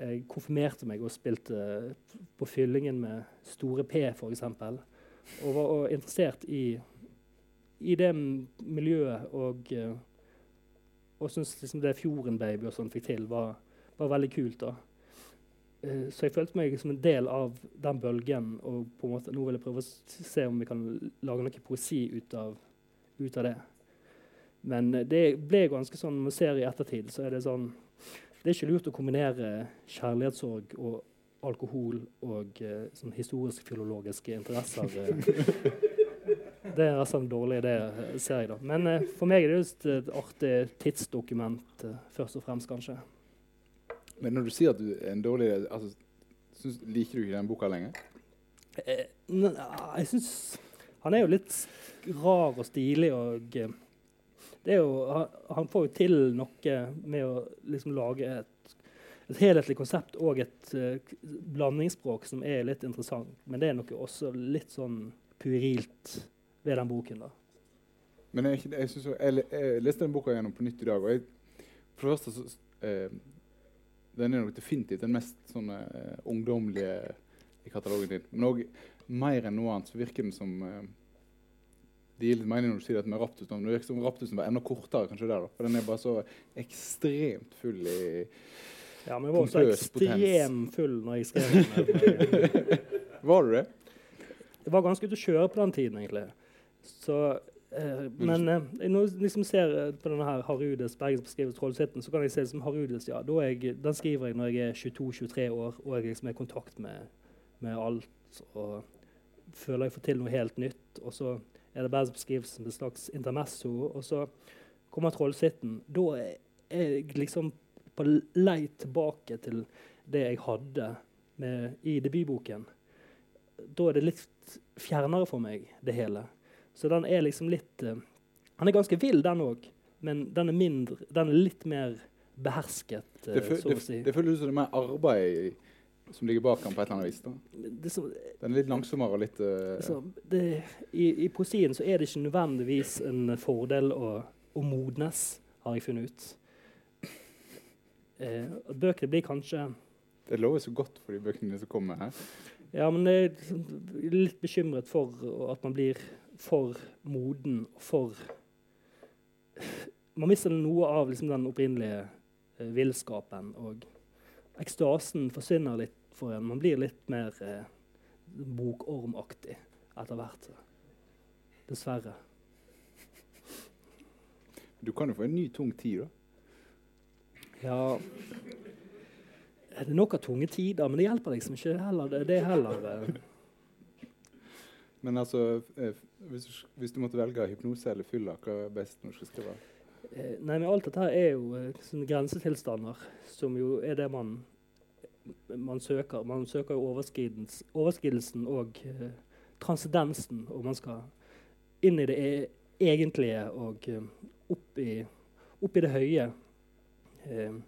Speaker 2: Jeg konfirmerte meg og spilte på fyllingen med Store P, f.eks. Og var interessert i, i det miljøet og eh, og syntes liksom det Fjorden-baby og sånn fikk til, var, var veldig kult. da. Eh, Så jeg følte meg som en del av den bølgen. Og på en måte, nå vil jeg prøve å se om vi kan lage noe poesi ut av, ut av det. Men eh, det ble ganske sånn, man ser i ettertid, så er det sånn Det er ikke lurt å kombinere kjærlighetssorg og alkohol og uh, sånn historisk-filologiske interesser. [laughs] Det er altså en dårlig idé, ser jeg da. Men uh, for meg er det just et artig tidsdokument, uh, først og fremst, kanskje.
Speaker 1: Men når du sier at du er en dårlig altså, synes, Liker du ikke den boka lenger?
Speaker 2: Eh, jeg syns Han er jo litt rar og stilig og eh, det er jo, han, han får jo til noe med å liksom lage et, et helhetlig konsept og et uh, blandingsspråk som er litt interessant. Men det er noe også litt sånn puerilt ved den boken. da.
Speaker 1: Men jeg, jeg, synes, jeg, jeg leste den boka gjennom på nytt i dag, og jeg, for det første så, eh, Den er nok definitivt den mest sånn, uh, ungdommelige i katalogen din. Men òg mer enn noe annet så virker den som uh, Det gir litt mening når du sier dette med Raptusen. Det virker som Raptusen var enda kortere, kanskje der, da. For den er bare så ekstremt full i
Speaker 2: Ja, Men jeg var også ekstremt full når jeg skrev den. [laughs]
Speaker 1: Var du det?
Speaker 2: Jeg var ganske ute å kjøre på den tiden, egentlig. Så, eh, men eh, jeg liksom ser eh, på denne her Harudes bergensbeskrivelse Trollsitten, så kan jeg se det som Harudes. ja, jeg, Den skriver jeg når jeg er 22-23 år og jeg liksom er i kontakt med, med alt. Og føler jeg får til noe helt nytt. Og så er det bergensbeskrivelsen som et slags intermesso. Og så kommer Trollsitten. Da er jeg liksom på lei tilbake til det jeg hadde med, i debutboken, da er det litt fjernere for meg, det hele. Så den er liksom litt uh, Han er ganske vill, den òg, men den er, mindre, den er litt mer behersket, uh,
Speaker 1: det,
Speaker 2: så å si.
Speaker 1: Det, det føles som det er mer arbeid som ligger bak ham på et eller annet vis. da.
Speaker 2: Det som,
Speaker 1: Den er litt langsommere og litt uh,
Speaker 2: så, det, i, I poesien så er det ikke nødvendigvis en fordel å, å modnes, har jeg funnet ut. Eh, bøkene blir kanskje
Speaker 1: Det lover så godt for de bøkene som kommer her.
Speaker 2: Ja, men jeg er litt bekymret for at man blir for moden og for Man mister noe av liksom, den opprinnelige eh, villskapen. Og ekstasen forsvinner litt for en. Man blir litt mer eh, bokormaktig etter hvert. Dessverre.
Speaker 1: Du kan jo få en ny, tung tid, da.
Speaker 2: Ja Det er nok av tunge tider, men det hjelper liksom ikke heller. Det, det heller eh.
Speaker 1: Men altså, eh, hvis du, hvis du måtte velge hypnose eller fylla, hva er best når du skal skrive?
Speaker 2: Eh, nei, men alt dette er jo grensetilstander, som jo er det man, man søker. Man søker jo overskridelsen og eh, transcendensen, og man skal inn i det e egentlige og opp i, opp i det høye. Eh,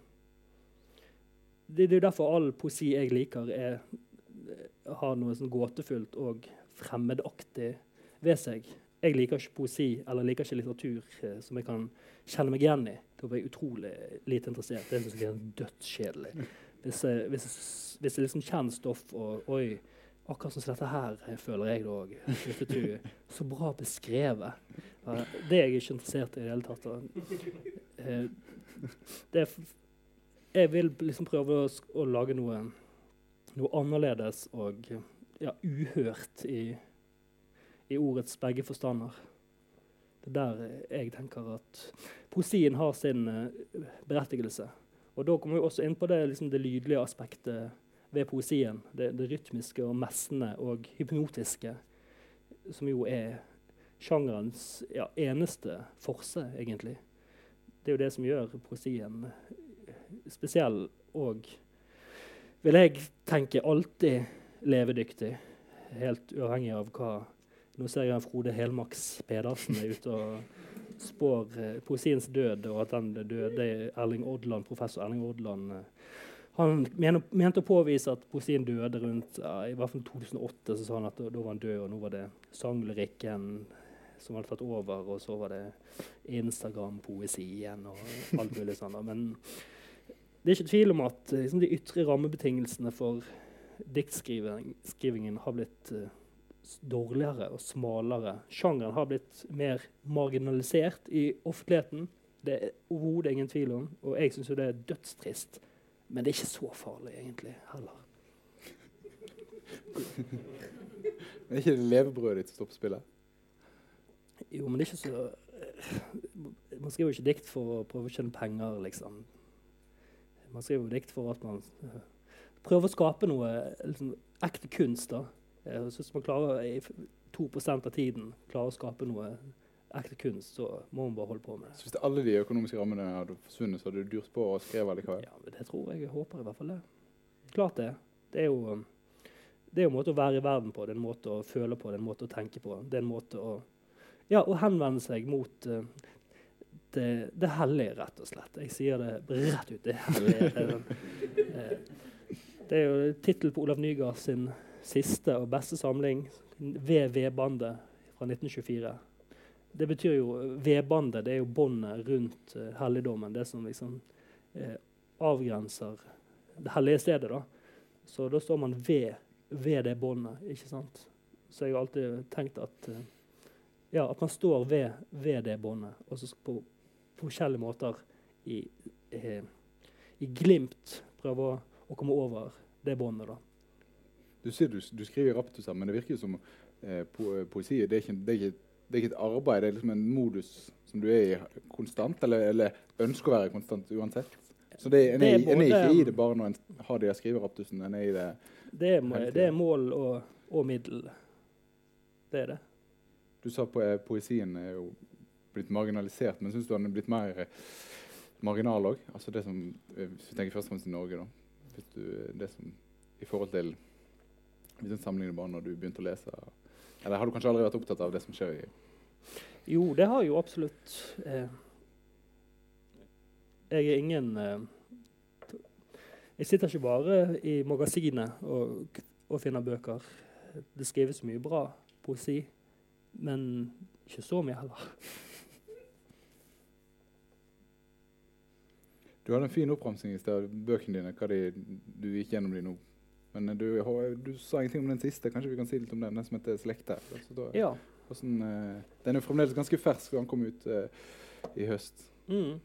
Speaker 2: det, det er derfor all poesi jeg liker, er, har noe sånn gåtefullt og fremmedaktig ved seg. Jeg liker ikke poesi eller liker ikke litteratur eh, som jeg kan kjenne meg igjen i. Da blir jeg utrolig lite interessert. Det synes jeg er dødskjedelig. Hvis, jeg, hvis, hvis jeg liksom kjenner stoff og Oi, akkurat som dette her eh, føler jeg det òg. Så bra beskrevet. Det er jeg ikke interessert i i det hele tatt. Eh, det er jeg vil liksom prøve å, å lage noe, noe, annerledes og ja, uhørt i, i, ordets begge forstander. Det er der jeg tenker at poesien har sin uh, berettigelse. Og da kommer vi også inn på det, liksom det lydlige aspektet ved poesien. Det, det rytmiske og messende og hypnotiske, som jo er sjangerens ja, eneste forse, egentlig. Det er jo det som gjør poesien spesiell og vil jeg tenke alltid levedyktig. Helt uavhengig av hva Nå ser jeg Frode Helmaks Pedersen er ute og spår eh, poesiens død, og at den døde Erling Odland, professor Erling Odland eh, han men, mente å påvise at poesien døde rundt ja, i hvert fall 2008. så sa han at da, da var han død, og nå var det sanglyrikken som hadde tatt over, og så var det Instagram-poesien og alt mulig sånt. Men det er ikke tvil om at eh, liksom, de ytre rammebetingelsene for diktskrivingen har blitt uh, dårligere og smalere. Sjangeren har blitt mer marginalisert i offentligheten. Det er overhodet ingen tvil om. Og jeg syns jo det er dødstrist. Men det er ikke så farlig egentlig heller. [laughs]
Speaker 1: er ikke det levebrødet ditt som står på spillet?
Speaker 2: Jo, men det er ikke så eh, Man skriver jo ikke dikt for å prøve å tjene penger, liksom. Man skriver jo dikt for at man uh, prøver å skape noe liksom, ekte kunst. da. Uh, så hvis man klarer i 2 av tiden klarer å skape noe ekte kunst, så må man bare holde på med det.
Speaker 1: Så hvis alle de økonomiske rammene hadde forsvunnet, så hadde du dyrt på og skrevet likevel?
Speaker 2: Ja, det tror jeg. Jeg håper i hvert fall det. Klart det. Det er jo det er en måte å være i verden på, det er en måte å føle på, det er en måte å tenke på. Det er en måte å, ja, å henvende seg mot uh, det, det hellige, rett og slett. Jeg sier det rett ut. Det hellige. hellig. det er jo tittel på Olav Nygaard sin siste og beste samling, VV-bandet fra 1924. Det betyr jo Vedbandet det er jo båndet rundt uh, helligdommen. Det som liksom uh, avgrenser det hellige stedet. da. Så da står man ved, ved det båndet. ikke sant? Så jeg har alltid tenkt at uh, ja, at man står ved, ved det båndet. Og så på, på forskjellige måter i, eh, i glimt prøve å, å, komme over det båndet.
Speaker 1: Du sier du, du skriver raptuser, men det virker som eh, po poesi det er, ikke, det, er ikke, det er, ikke, et arbeid, det er liksom en modus som du er i konstant, eller, eller ønsker å være konstant uansett. Så det, en, er, en er ikke i det bare når en har de skriveraptusene? En er i det
Speaker 2: Det er, det er mål og, og, middel. Det er det.
Speaker 1: Du sa på, eh, poesien er jo blitt marginalisert, men syns du han er blitt mer eh, marginal òg? Altså det som, eh, hvis vi tenker først og fremst i Norge, da. Du, det som i forhold til Hvis en sammenligner bare når du begynte å lese? Eller har du kanskje aldri vært opptatt av det som skjer i
Speaker 2: Jo, det har jeg jo absolutt. Eh, jeg er ingen eh, Jeg sitter ikke bare i magasinet og, og finner bøker. Det skrives mye bra poesi, men ikke så mye heller.
Speaker 1: Du hadde en fin oppramsing i sted av bøkene dine. hva de, Du gikk gjennom de nå. Men eh, du, du sa ingenting om den siste. Kanskje vi kan si litt om den, den som heter 'Slekter'? Altså, da-
Speaker 2: Ja.
Speaker 1: hvordan, uh, den er jo fremdeles ganske fersk, den kom ut uh, i høst.
Speaker 2: Mm.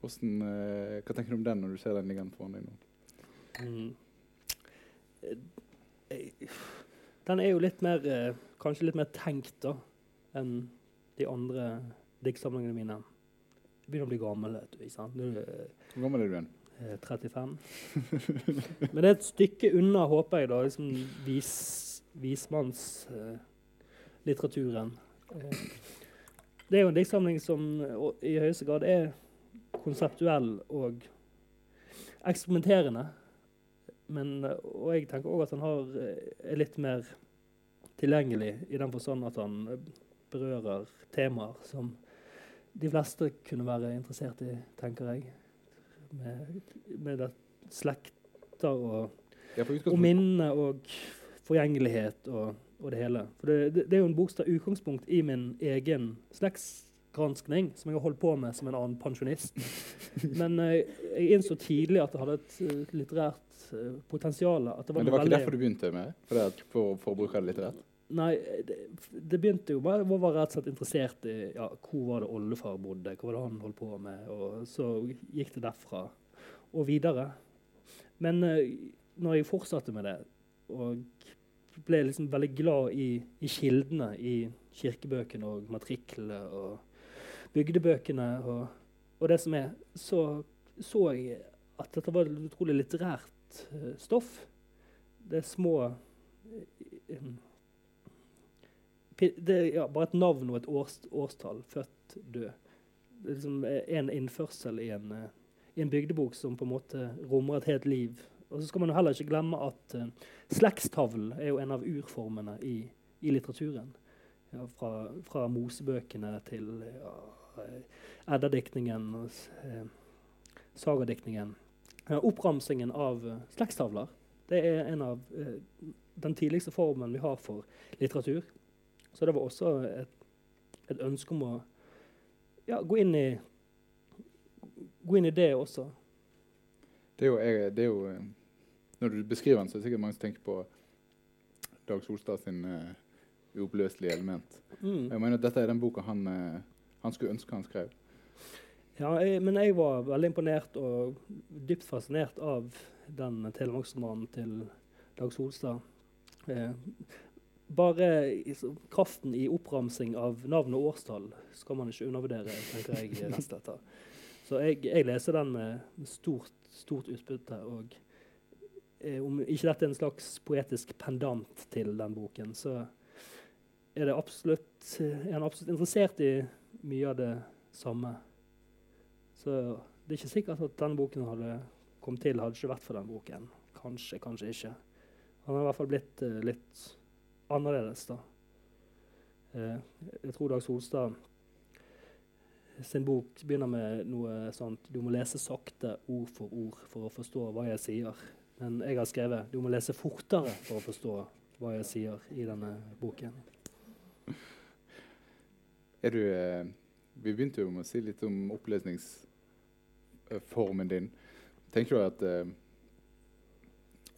Speaker 1: Hvordan, uh, hva tenker du om den når du ser den liggende foran deg nå?
Speaker 2: Mm. Den er jo litt mer Kanskje litt mer tenkt da enn de andre diktsamlingene mine. Begynner å bli gammel.
Speaker 1: Hvor gammel er du igjen?
Speaker 2: eh, 35. [laughs] Men det er et stykke unna, håper jeg, da, liksom vis, vismannslitteraturen. Eh, det er jo en diktsamling som i høyeste grad er konseptuell og eksperimenterende. Men, eh, og jeg tenker òg at han har, eh, er litt mer tilgjengelig i den forstand at han eh, berører temaer som de fleste kunne være interessert i, tenker jeg. Med, med slekter og,
Speaker 1: Ja,
Speaker 2: og minne og forgjengelighet og, og det hele. For det, det, det er jo en bok som tar utgangspunkt i min egen slektsgranskning, som jeg har holdt på med som en annen pensjonist. [laughs] Men eh, jeg innså tidlig at det hadde et eh, litterært uh, potensial. At det var
Speaker 1: Men det var ikke
Speaker 2: veldig-
Speaker 1: derfor du begynte med? Det for, for å bruke det litt rett?
Speaker 2: Nei, det, det begynte jo med å være rett og slett interessert i ja, hvor var det oldefar bodde, hva var det han holdt på med. Og så gikk det derfra og videre. Men uh, når jeg fortsatte med det, og ble liksom veldig glad i, i kildene i kirkebøkene og matriklene og bygdebøkene og, og det som er, så så jeg at dette var utrolig litterært uh, stoff. Det er små uh, det ja, bare et navn og et års, årstall. Født, død. Det er liksom eh, en innførsel i en, eh, i en bygdebok som på en måte rommer et helt liv. Og så skal man jo heller ikke glemme at uh, slektstavlen er jo en av urformene i, i litteraturen. Ja, fra, fra Mosebøkene til ja, Eddadiktningen og eh, sagadiktningen. Ja, oppramsingen av uh, slektstavler det er en av uh, den tidligste formen vi har for litteratur. Så det var også et, et ønske om å ja, gå, inn i, gå inn i det også.
Speaker 1: Det er jo, det er jo eh, Når du beskriver den, så er det sikkert mange som tenker på Dag Solstad sin uh, uoppløselige element.
Speaker 2: Mm.
Speaker 1: Jeg mener at Dette er den boka han, uh, han skulle ønske han skrev.
Speaker 2: Ja, jeg, men jeg var veldig imponert og dypt fascinert av den telemarksromanen til Dag Solstad. Eh, bare kraften i oppramsing av navn og årstall skal man ikke undervurdere, tenker jeg. [laughs] neste etter. Så jeg, jeg leser den med stort, stort utbytte. Og eh, om ikke dette er en slags poetisk pendant til den boken, så er, det absolutt, er han absolutt interessert i mye av det samme. Så det er ikke sikkert at denne boken hadde kommet til hadde ikke vært for den boken. Kanskje, kanskje ikke. Han har i hvert fall blitt eh, litt annerledes, da. Eh, jeg tror Dag Solstad sin bok begynner med noe sånt Du må lese sakte ord for ord for å forstå hva jeg sier. Men jeg har skrevet du må lese fortere for å forstå hva jeg sier i denne boken.
Speaker 1: Er du, eh, vi begynte jo med å si litt om opplesningsformen din. Tenker du at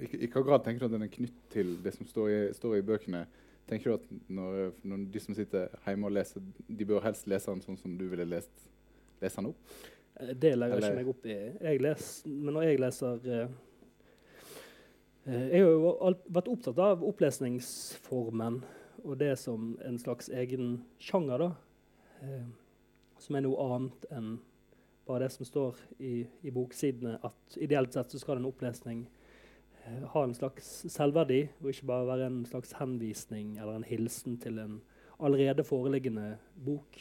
Speaker 1: i, hva grad tenker du at den er knytt til det som står i, står i bøkene? Tenker du at når, når de som sitter hjemme og leser, de bør helst lese den sånn som du ville lest, lese den opp?
Speaker 2: Eh, Det legger
Speaker 1: jeg
Speaker 2: ikke meg opp i. Jeg les, men når jeg leser eh, eh, Jeg har jo alt, vært opptatt av opplesningsformen og det som en slags egen sjanger, da. Eh, som er noe annet enn bare det som står i, i boksidene. At ideelt sett så skal en opplesning ha en slags selvverdi, og ikke bare være en slags henvisning eller en hilsen til en allerede foreliggende bok.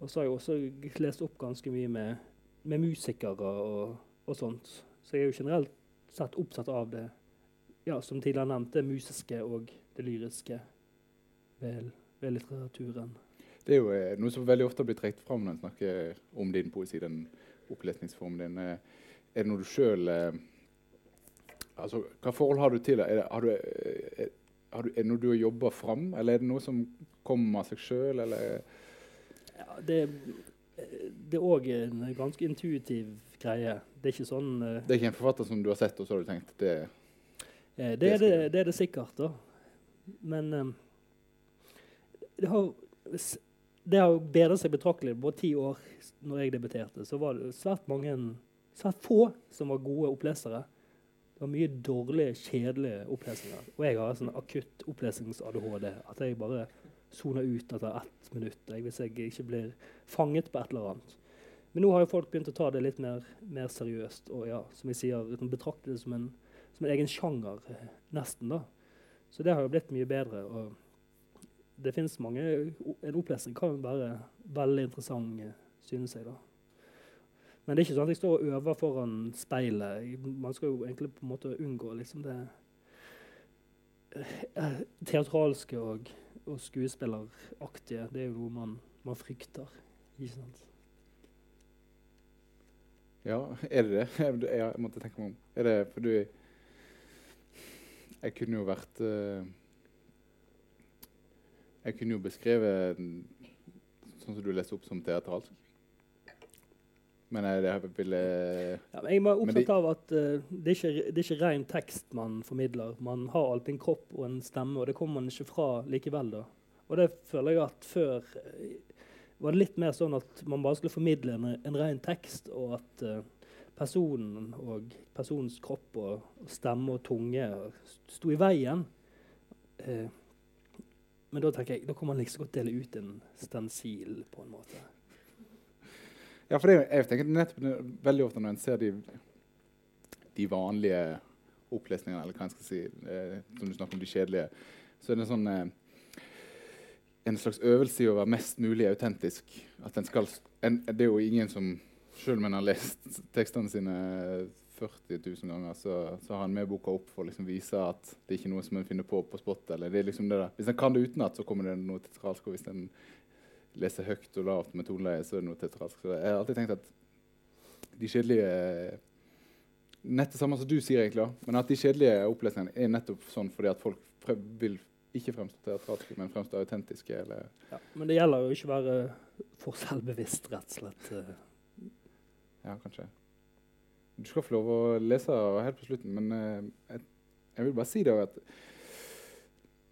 Speaker 2: Og så har jeg også lest opp ganske mye med, med musikere og, og sånt. Så jeg er jo generelt sett opptatt av det ja, som tidligere nevnt, det musiske og det lyriske ved, ved litteraturen.
Speaker 1: Det er jo eh, noe som veldig ofte blir trukket fram når en snakker om din poesi, den opplesningsformen din. Eh, er det noe du sjøl eh, altså, Hva forhold har du til det? Er det, har du, er, har du, er det noe du har jobba fram, eller er det noe som kommer av seg sjøl, eller?
Speaker 2: Ja, det, det er òg en ganske intuitiv greie. Det er ikke sånn uh,
Speaker 1: Det er ikke en forfatter som du har sett, og så har du tenkt det
Speaker 2: det, det, er, det, det er det sikkert, da. Men um, det har det har bedret seg betraktelig. På ti år når jeg debuterte, så var det svært mange svært få som var gode opplesere. Det var mye dårlige, kjedelige opplesninger. Og jeg har sånn akutt opplesnings-ADHD. At jeg bare soner ut etter ett minutt jeg, hvis jeg ikke blir fanget på et eller annet. Men nå har jo folk begynt å ta det litt mer, mer seriøst og ja, som jeg sier, liksom betrakte det som en, som en egen sjanger, nesten. da. Så det har jo blitt mye bedre. og det finnes mange En opplesning kan være veldig interessant, synes jeg. da. Men det er ikke sånn at jeg står og øver foran speilet. Man skal jo egentlig på en måte unngå liksom det eh, teatralske og, og skuespilleraktige. Det er jo noe man, man frykter. Ikke sant?
Speaker 1: Ja, er det det? Jeg måtte tenke meg om. Er det for du Jeg kunne jo vært uh jeg kunne jo beskrevet sånn som du leste opp som teatralsk. Men jeg, ville
Speaker 2: ja, Jeg er opptatt de, av at uh, det, er ikke, det er ikke ren tekst man formidler. Man har alltid en kropp og en stemme, og det kommer man ikke fra likevel. da. Og det føler jeg at før uh, var det litt mer sånn at man bare skulle formidle en, en ren tekst, og at uh, personen og personens kropp og, og stemme og tunge sto i veien. Uh, men da tenker jeg, da kan man like godt dele ut en stensil på en måte.
Speaker 1: Ja, for det, jeg tenker nettopp veldig ofte når en ser de, de vanlige opplesningene, eller hva en skal si, eh, som du snakker om de kjedelige, så er det sånn eh, en slags øvelse i å være mest mulig autentisk. At en skal, en, det er jo ingen som, selv om en har lest tekstene sine 40 000 ganger, så, så har han med boka opp for å liksom vise at det er ikke noe som en finner på på spot. Eller det er liksom. Hvis en kan det utenat, så kommer det noe teatralsk. Og hvis en leser høyt og lavt med toneleie, så er det noe teatralsk. Så jeg har alltid tenkt at de kjedelige Nett det samme som du sier, egentlig, men at de kjedelige opplesningene er nettopp sånn fordi at folk vil ikke fremstå teatralske, men fremstå autentiske. Eller
Speaker 2: ja, men det gjelder jo ikke å være for selvbevisst, rett og slett.
Speaker 1: Ja, kanskje. Du skal få lov å lese helt på slutten, men uh, jeg, jeg, vil bare si det at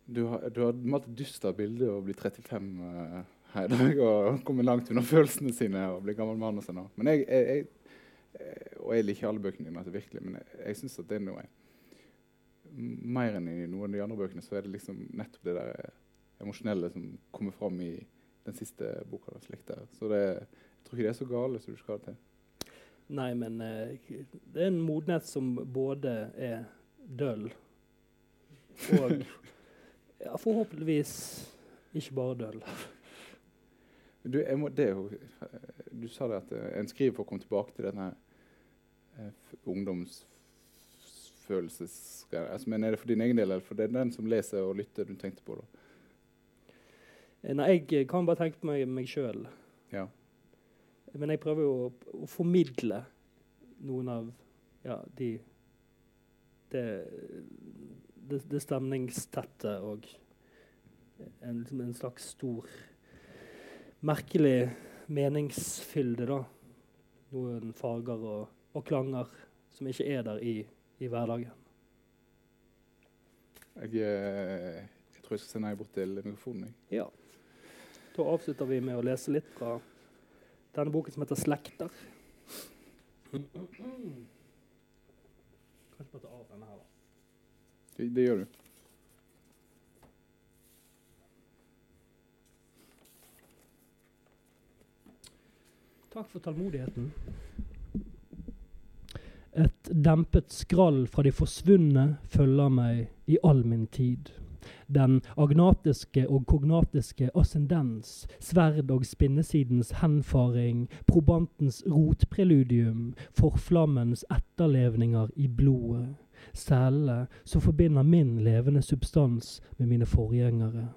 Speaker 1: du har, du har malt et dystert bilde og blir 35 uh, her i dag og kommet langt unna følelsene sine og blir gammel mann. Og sånn. Men jeg, jeg, jeg, og jeg liker alle bøkene dine, altså, virkelig, men jeg, jeg syns det er noe mer enn i noen av de andre bøkene, så er det liksom nettopp det der eh, emosjonelle som kommer fram i den siste boka. Da, så det, jeg tror ikke det er så gale som du skal til.
Speaker 2: Nei, men uh, det er en modenhet som både er døll og [laughs] ja, forhåpentligvis ikke bare døll.
Speaker 1: Du, må, jo, du, sa det at eh, en skriver for å komme tilbake til denne uh, ungdomsfølelsesgreia. Altså, men er det for din egen del, eller for det er den som leser og lytter, du tenkte på? da?
Speaker 2: Nei, jeg kan bare tenke på meg, meg sjøl.
Speaker 1: Ja.
Speaker 2: Men jeg prøver jo å, å formidle noen av ja, de det, det, det stemningstette og en, liksom en, slags stor merkelig meningsfylde, da. Noen farger og, og, klanger som ikke er der i, i hverdagen.
Speaker 1: Jeg, eh, jeg, tror jeg skal sende deg bort til mikrofonen.
Speaker 2: Ja. Da avslutter vi med å lese litt fra denne boken som heter 'Slekter'. Kanskje bare ta av denne her, da.
Speaker 1: Det, det gjør du.
Speaker 3: Takk for tålmodigheten. Et dempet skrall fra de forsvunne følger meg i all min tid.
Speaker 2: Den agnatiske og kognatiske ascendens, sverd og spinnesidens henfaring, probantens rotpreludium, forflammens etterlevninger i blodet. Cellene som forbinder min levende substans med mine forgjengere.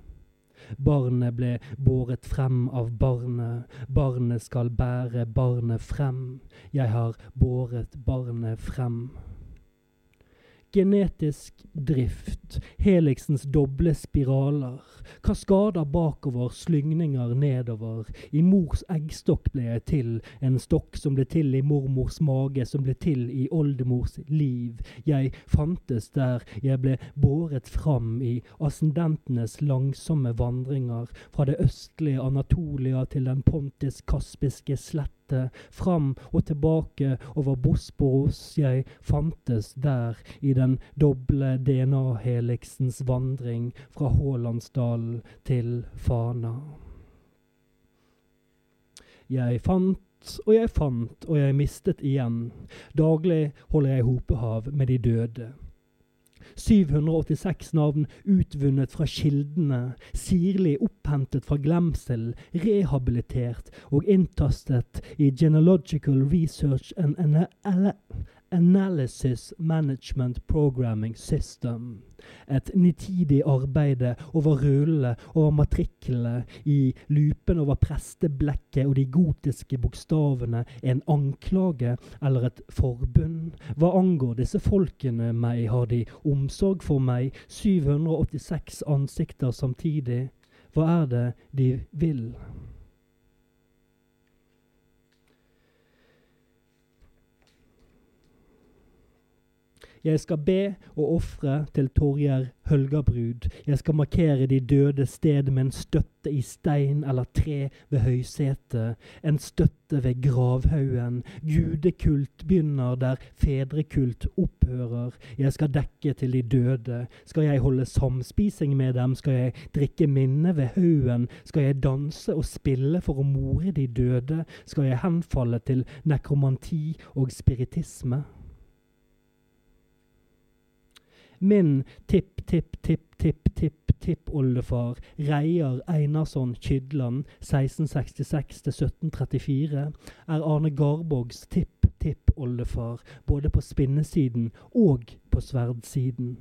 Speaker 2: Barnet ble båret frem av barnet, barnet skal bære barnet frem. Jeg har båret barnet frem. Genetisk drift, heliksens doble spiraler, kaskader bakover, slyngninger nedover. I mors eggstokk ble jeg til, en stokk som ble til i mormors mage, som ble til i oldemors liv. Jeg fantes der jeg ble båret fram i ascendentenes langsomme vandringer, fra det østlige Anatolia til den pontisk-kaspiske slett rute fram og tilbake over Bosporos. Jeg fantes der i den doble DNA-heliksens vandring fra Hålandsdalen til Fana. Jeg fant og jeg fant, og jeg mistet igjen. Daglig holder jeg hopehav med de døde. 786 navn utvunnet fra kildene, sirlig opphentet fra glemsel, rehabilitert og inntastet i Genealogical Research and Analysis Management Programming System. Et nitidig arbeide over rullene, over matriklene, i lupen over presteblekket og de gotiske bokstavene, en anklage eller et forbund. Hva angår disse folkene meg, har de omsorg for meg, 786 ansikter samtidig. Hva er det de vil? Jeg skal be og ofre til Torjer Hølgabrud. Jeg skal markere de døde sted med en støtte i stein eller tre ved høysetet. En støtte ved gravhaugen. Gudekult begynner der fedrekult opphører. Jeg skal dekke til de døde. Skal jeg holde samspising med dem? Skal jeg drikke minne ved haugen? Skal jeg danse og spille for å more de døde? Skal jeg henfalle til nekromanti og spiritisme? Min tipp, tipp, tipp, tipp, tipp, tippoldefar Reiar Einarsson Kydland 1666-1734 er Arne Garborgs tipp-tippoldefar både på spinnesiden og på sverdsiden.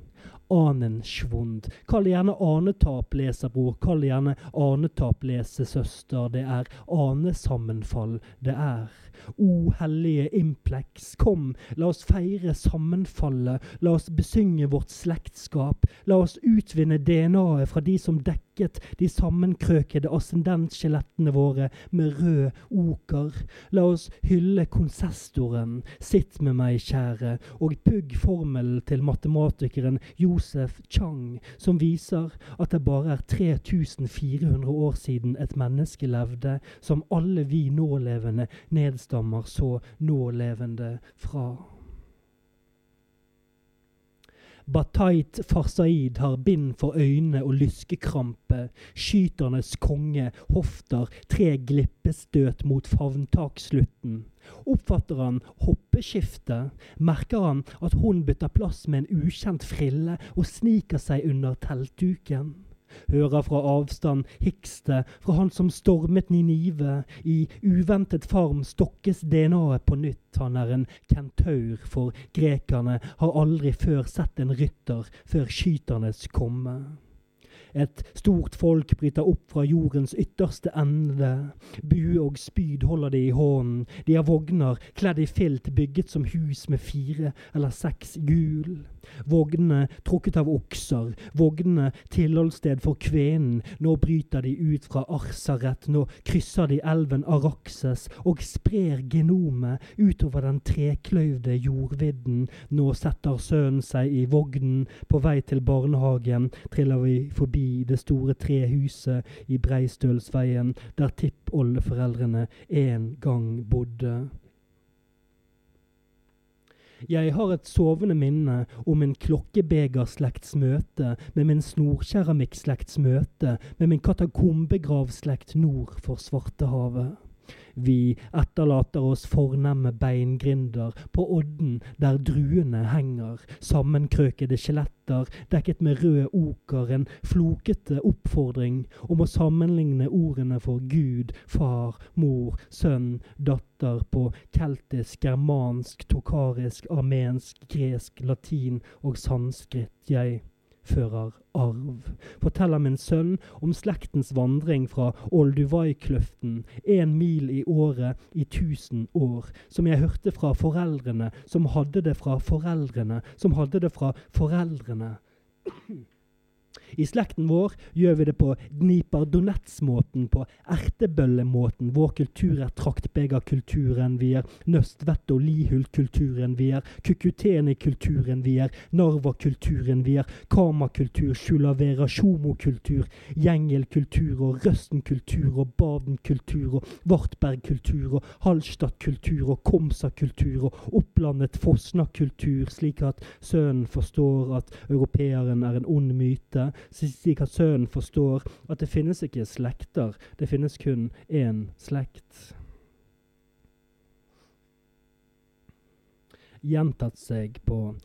Speaker 2: Anenschwund. Kall det gjerne anetap, leserbror. Kall det gjerne anetap, lesesøster. Det er anesammenfall det er. O hellige Implex, kom, la oss feire sammenfallet. La oss besynge vårt slektskap. La oss utvinne DNA-et fra de som dekket de sammenkrøkede ascendentskjelettene våre med rød oker. La oss hylle konsestoren. Sitt med meg, kjære, og pugg formelen til matematikeren Josef Chang, som viser at det bare er 3400 år siden et menneske levde, som alle vi nålevende nedstammer så nålevende fra. Batait Farsaid har bind for øynene og lyskekrampe. Skyternes konge hofter tre glippestøt mot favntakslutten. Oppfatter han hoppeskiftet, merker han at hun bytter plass med en ukjent frille og sniker seg under teltduken. Hører fra avstand hikste fra han som stormet Ninive. I uventet farm stokkes DNA-et på nytt. Han er en kentaur, for grekerne har aldri før sett en rytter før skyternes komme. Et stort folk bryter opp fra jordens ytterste ende. Bue og spyd holder de i hånden. De har vogner kledd i filt bygget som hus med fire eller seks hjul. Vognene trukket av okser, vognene tilholdssted for kvenen. Nå bryter de ut fra Arsaret, nå krysser de elven Araxes og sprer genomet utover den trekløyvde jordvidden. Nå setter sønnen seg i vognen, på vei til barnehagen triller vi forbi det store trehuset i Breistølsveien, der tippoldeforeldrene en gang bodde. Jeg har et sovende minne om min klokkebegerslekts møte med min snorkeramikkslekts møte med min katakombegravslekt nord for Svartehavet. Vi etterlater oss fornemme beingrinder på odden der druene henger, sammenkrøkede skjeletter dekket med rød oker, en flokete oppfordring om å sammenligne ordene for Gud, far, mor, sønn, datter på keltisk, germansk, tokarisk, armensk, gresk, latin og sanskrit. Jeg fører arv. Forteller min sønn om slektens vandring fra Olduvai-kløften, én mil i året i tusen år, som jeg hørte fra foreldrene, som hadde det fra foreldrene, som hadde det fra foreldrene. I slekten vår gjør vi det på Dnipar-Donetsk-måten, på ertebøllemåten. Vår kultur er traktbegerkulturen, vi er nøstvett- og lihult-kulturen, vi er kukuteni-kulturen, vi er narva-kulturen, vi er kama-kultur, sjulavera, sjomo-kultur, gjengelkultur og røsten-kultur og baden-kultur og vartberg-kultur og Hallstatt-kultur og Komsa-kultur og opplandet Fosna-kultur, slik at sønnen forstår at europeeren er en ond myte, slik at sønnen forstår at det finnes ikke slekter, det finnes kun én slekt. Gjentatt seg på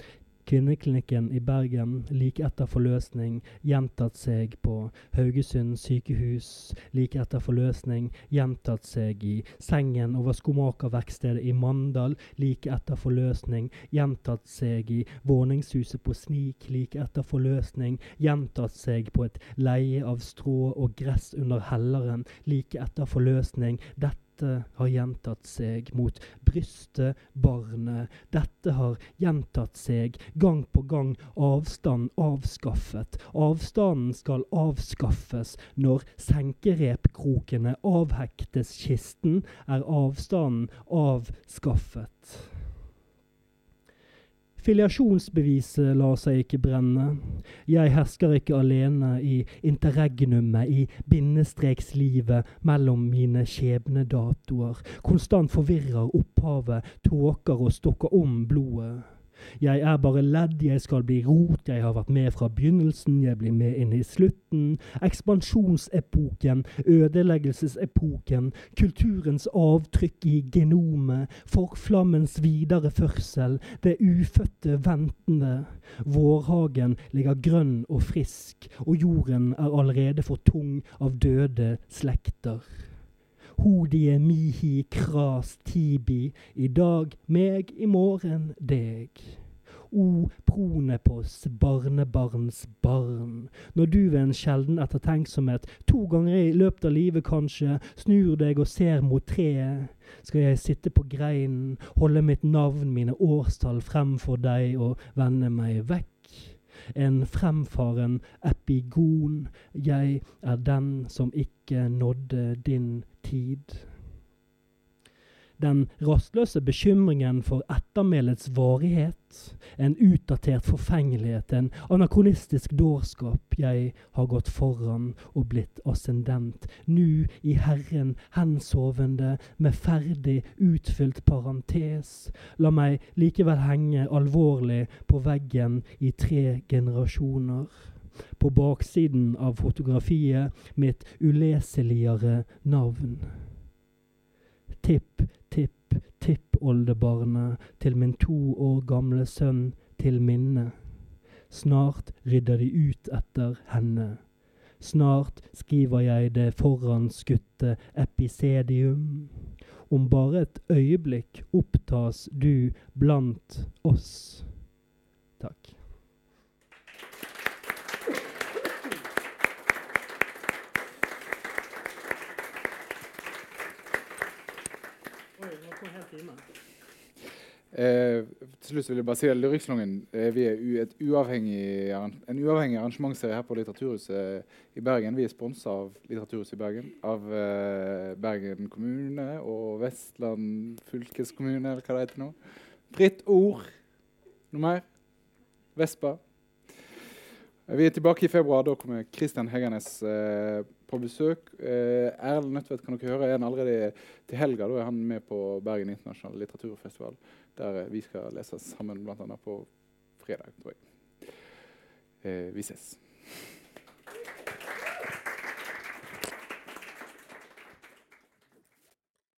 Speaker 2: Kvinneklinikken i Bergen like etter forløsning, gjentatt seg på Haugesund sykehus like etter forløsning, gjentatt seg i sengen over skomakerverkstedet i Mandal like etter forløsning, gjentatt seg i våningshuset på Snik like etter forløsning, gjentatt seg på et leie av strå og gress under helleren like etter forløsning. Dette dette har gjentatt seg mot brystet, barnet. Dette har gjentatt seg gang på gang. Avstand avskaffet. Avstanden skal avskaffes. Når senkerepkrokene avhektes kisten, er avstanden avskaffet. Filiasjonsbeviset lar seg ikke brenne. Jeg hersker ikke alene i interregnumet, i bindestrekslivet mellom mine skjebnedatoer. Konstant forvirrer opphavet, tåker og stokker om blodet. Jeg er bare ledd, jeg skal bli rot, jeg har vært med fra begynnelsen, jeg blir med inn i slutten. Ekspansjonsepoken, ødeleggelsesepoken, kulturens avtrykk i genomet, forflammens videreførsel, det ufødte ventende. Vårhagen ligger grønn og frisk, og jorden er allerede for tung av døde slekter. Hodie mihi kras tibi, i dag meg, i morgen deg. O Pronepos, barnebarns barn. Når du ved en sjelden ettertenksomhet, to ganger i løpet av livet kanskje, snur deg og ser mot treet, skal jeg sitte på greinen, holde mitt navn, mine årstall frem for deg og vende meg vekk en fremfaren epigon. Jeg er den som ikke nådde din tid. Den rastløse bekymringen for ettermælets varighet, en utdatert forfengelighet, en anakronistisk dårskap. Jeg har gått foran og blitt ascendent, nu i Herren hensovende med ferdig utfylt parentes. La meg likevel henge alvorlig på veggen i tre generasjoner. På baksiden av fotografiet mitt uleseligere navn. Tipp, tipp, tippoldebarnet til min to år gamle sønn til minne. Snart rydder de ut etter henne. Snart skriver jeg det foranskutte episedium. Om bare et øyeblikk opptas du blant oss. Takk.
Speaker 1: Eh, til slutt vil jeg bare si at Lyrikksalongen eh, vi er et uavhengig, en uavhengig arrangementsserie her på Litteraturhuset i Bergen. Vi er sponsa av Litteraturhuset i Bergen, av eh, Bergen kommune og Vestland fylkeskommune, eller hva det heter nå. Fritt Ord. Noe mer? Vespa. Vi er tilbake i februar. Da kommer Kristian Heggernes eh, på besøk. Eh, Erlend Nødtvedt kan dere høre igjen allerede til helga. Da er han med på Bergen internasjonale litteraturfestival der vi skal lese sammen bl.a. på fredag, tror jeg. Eh, vi ses.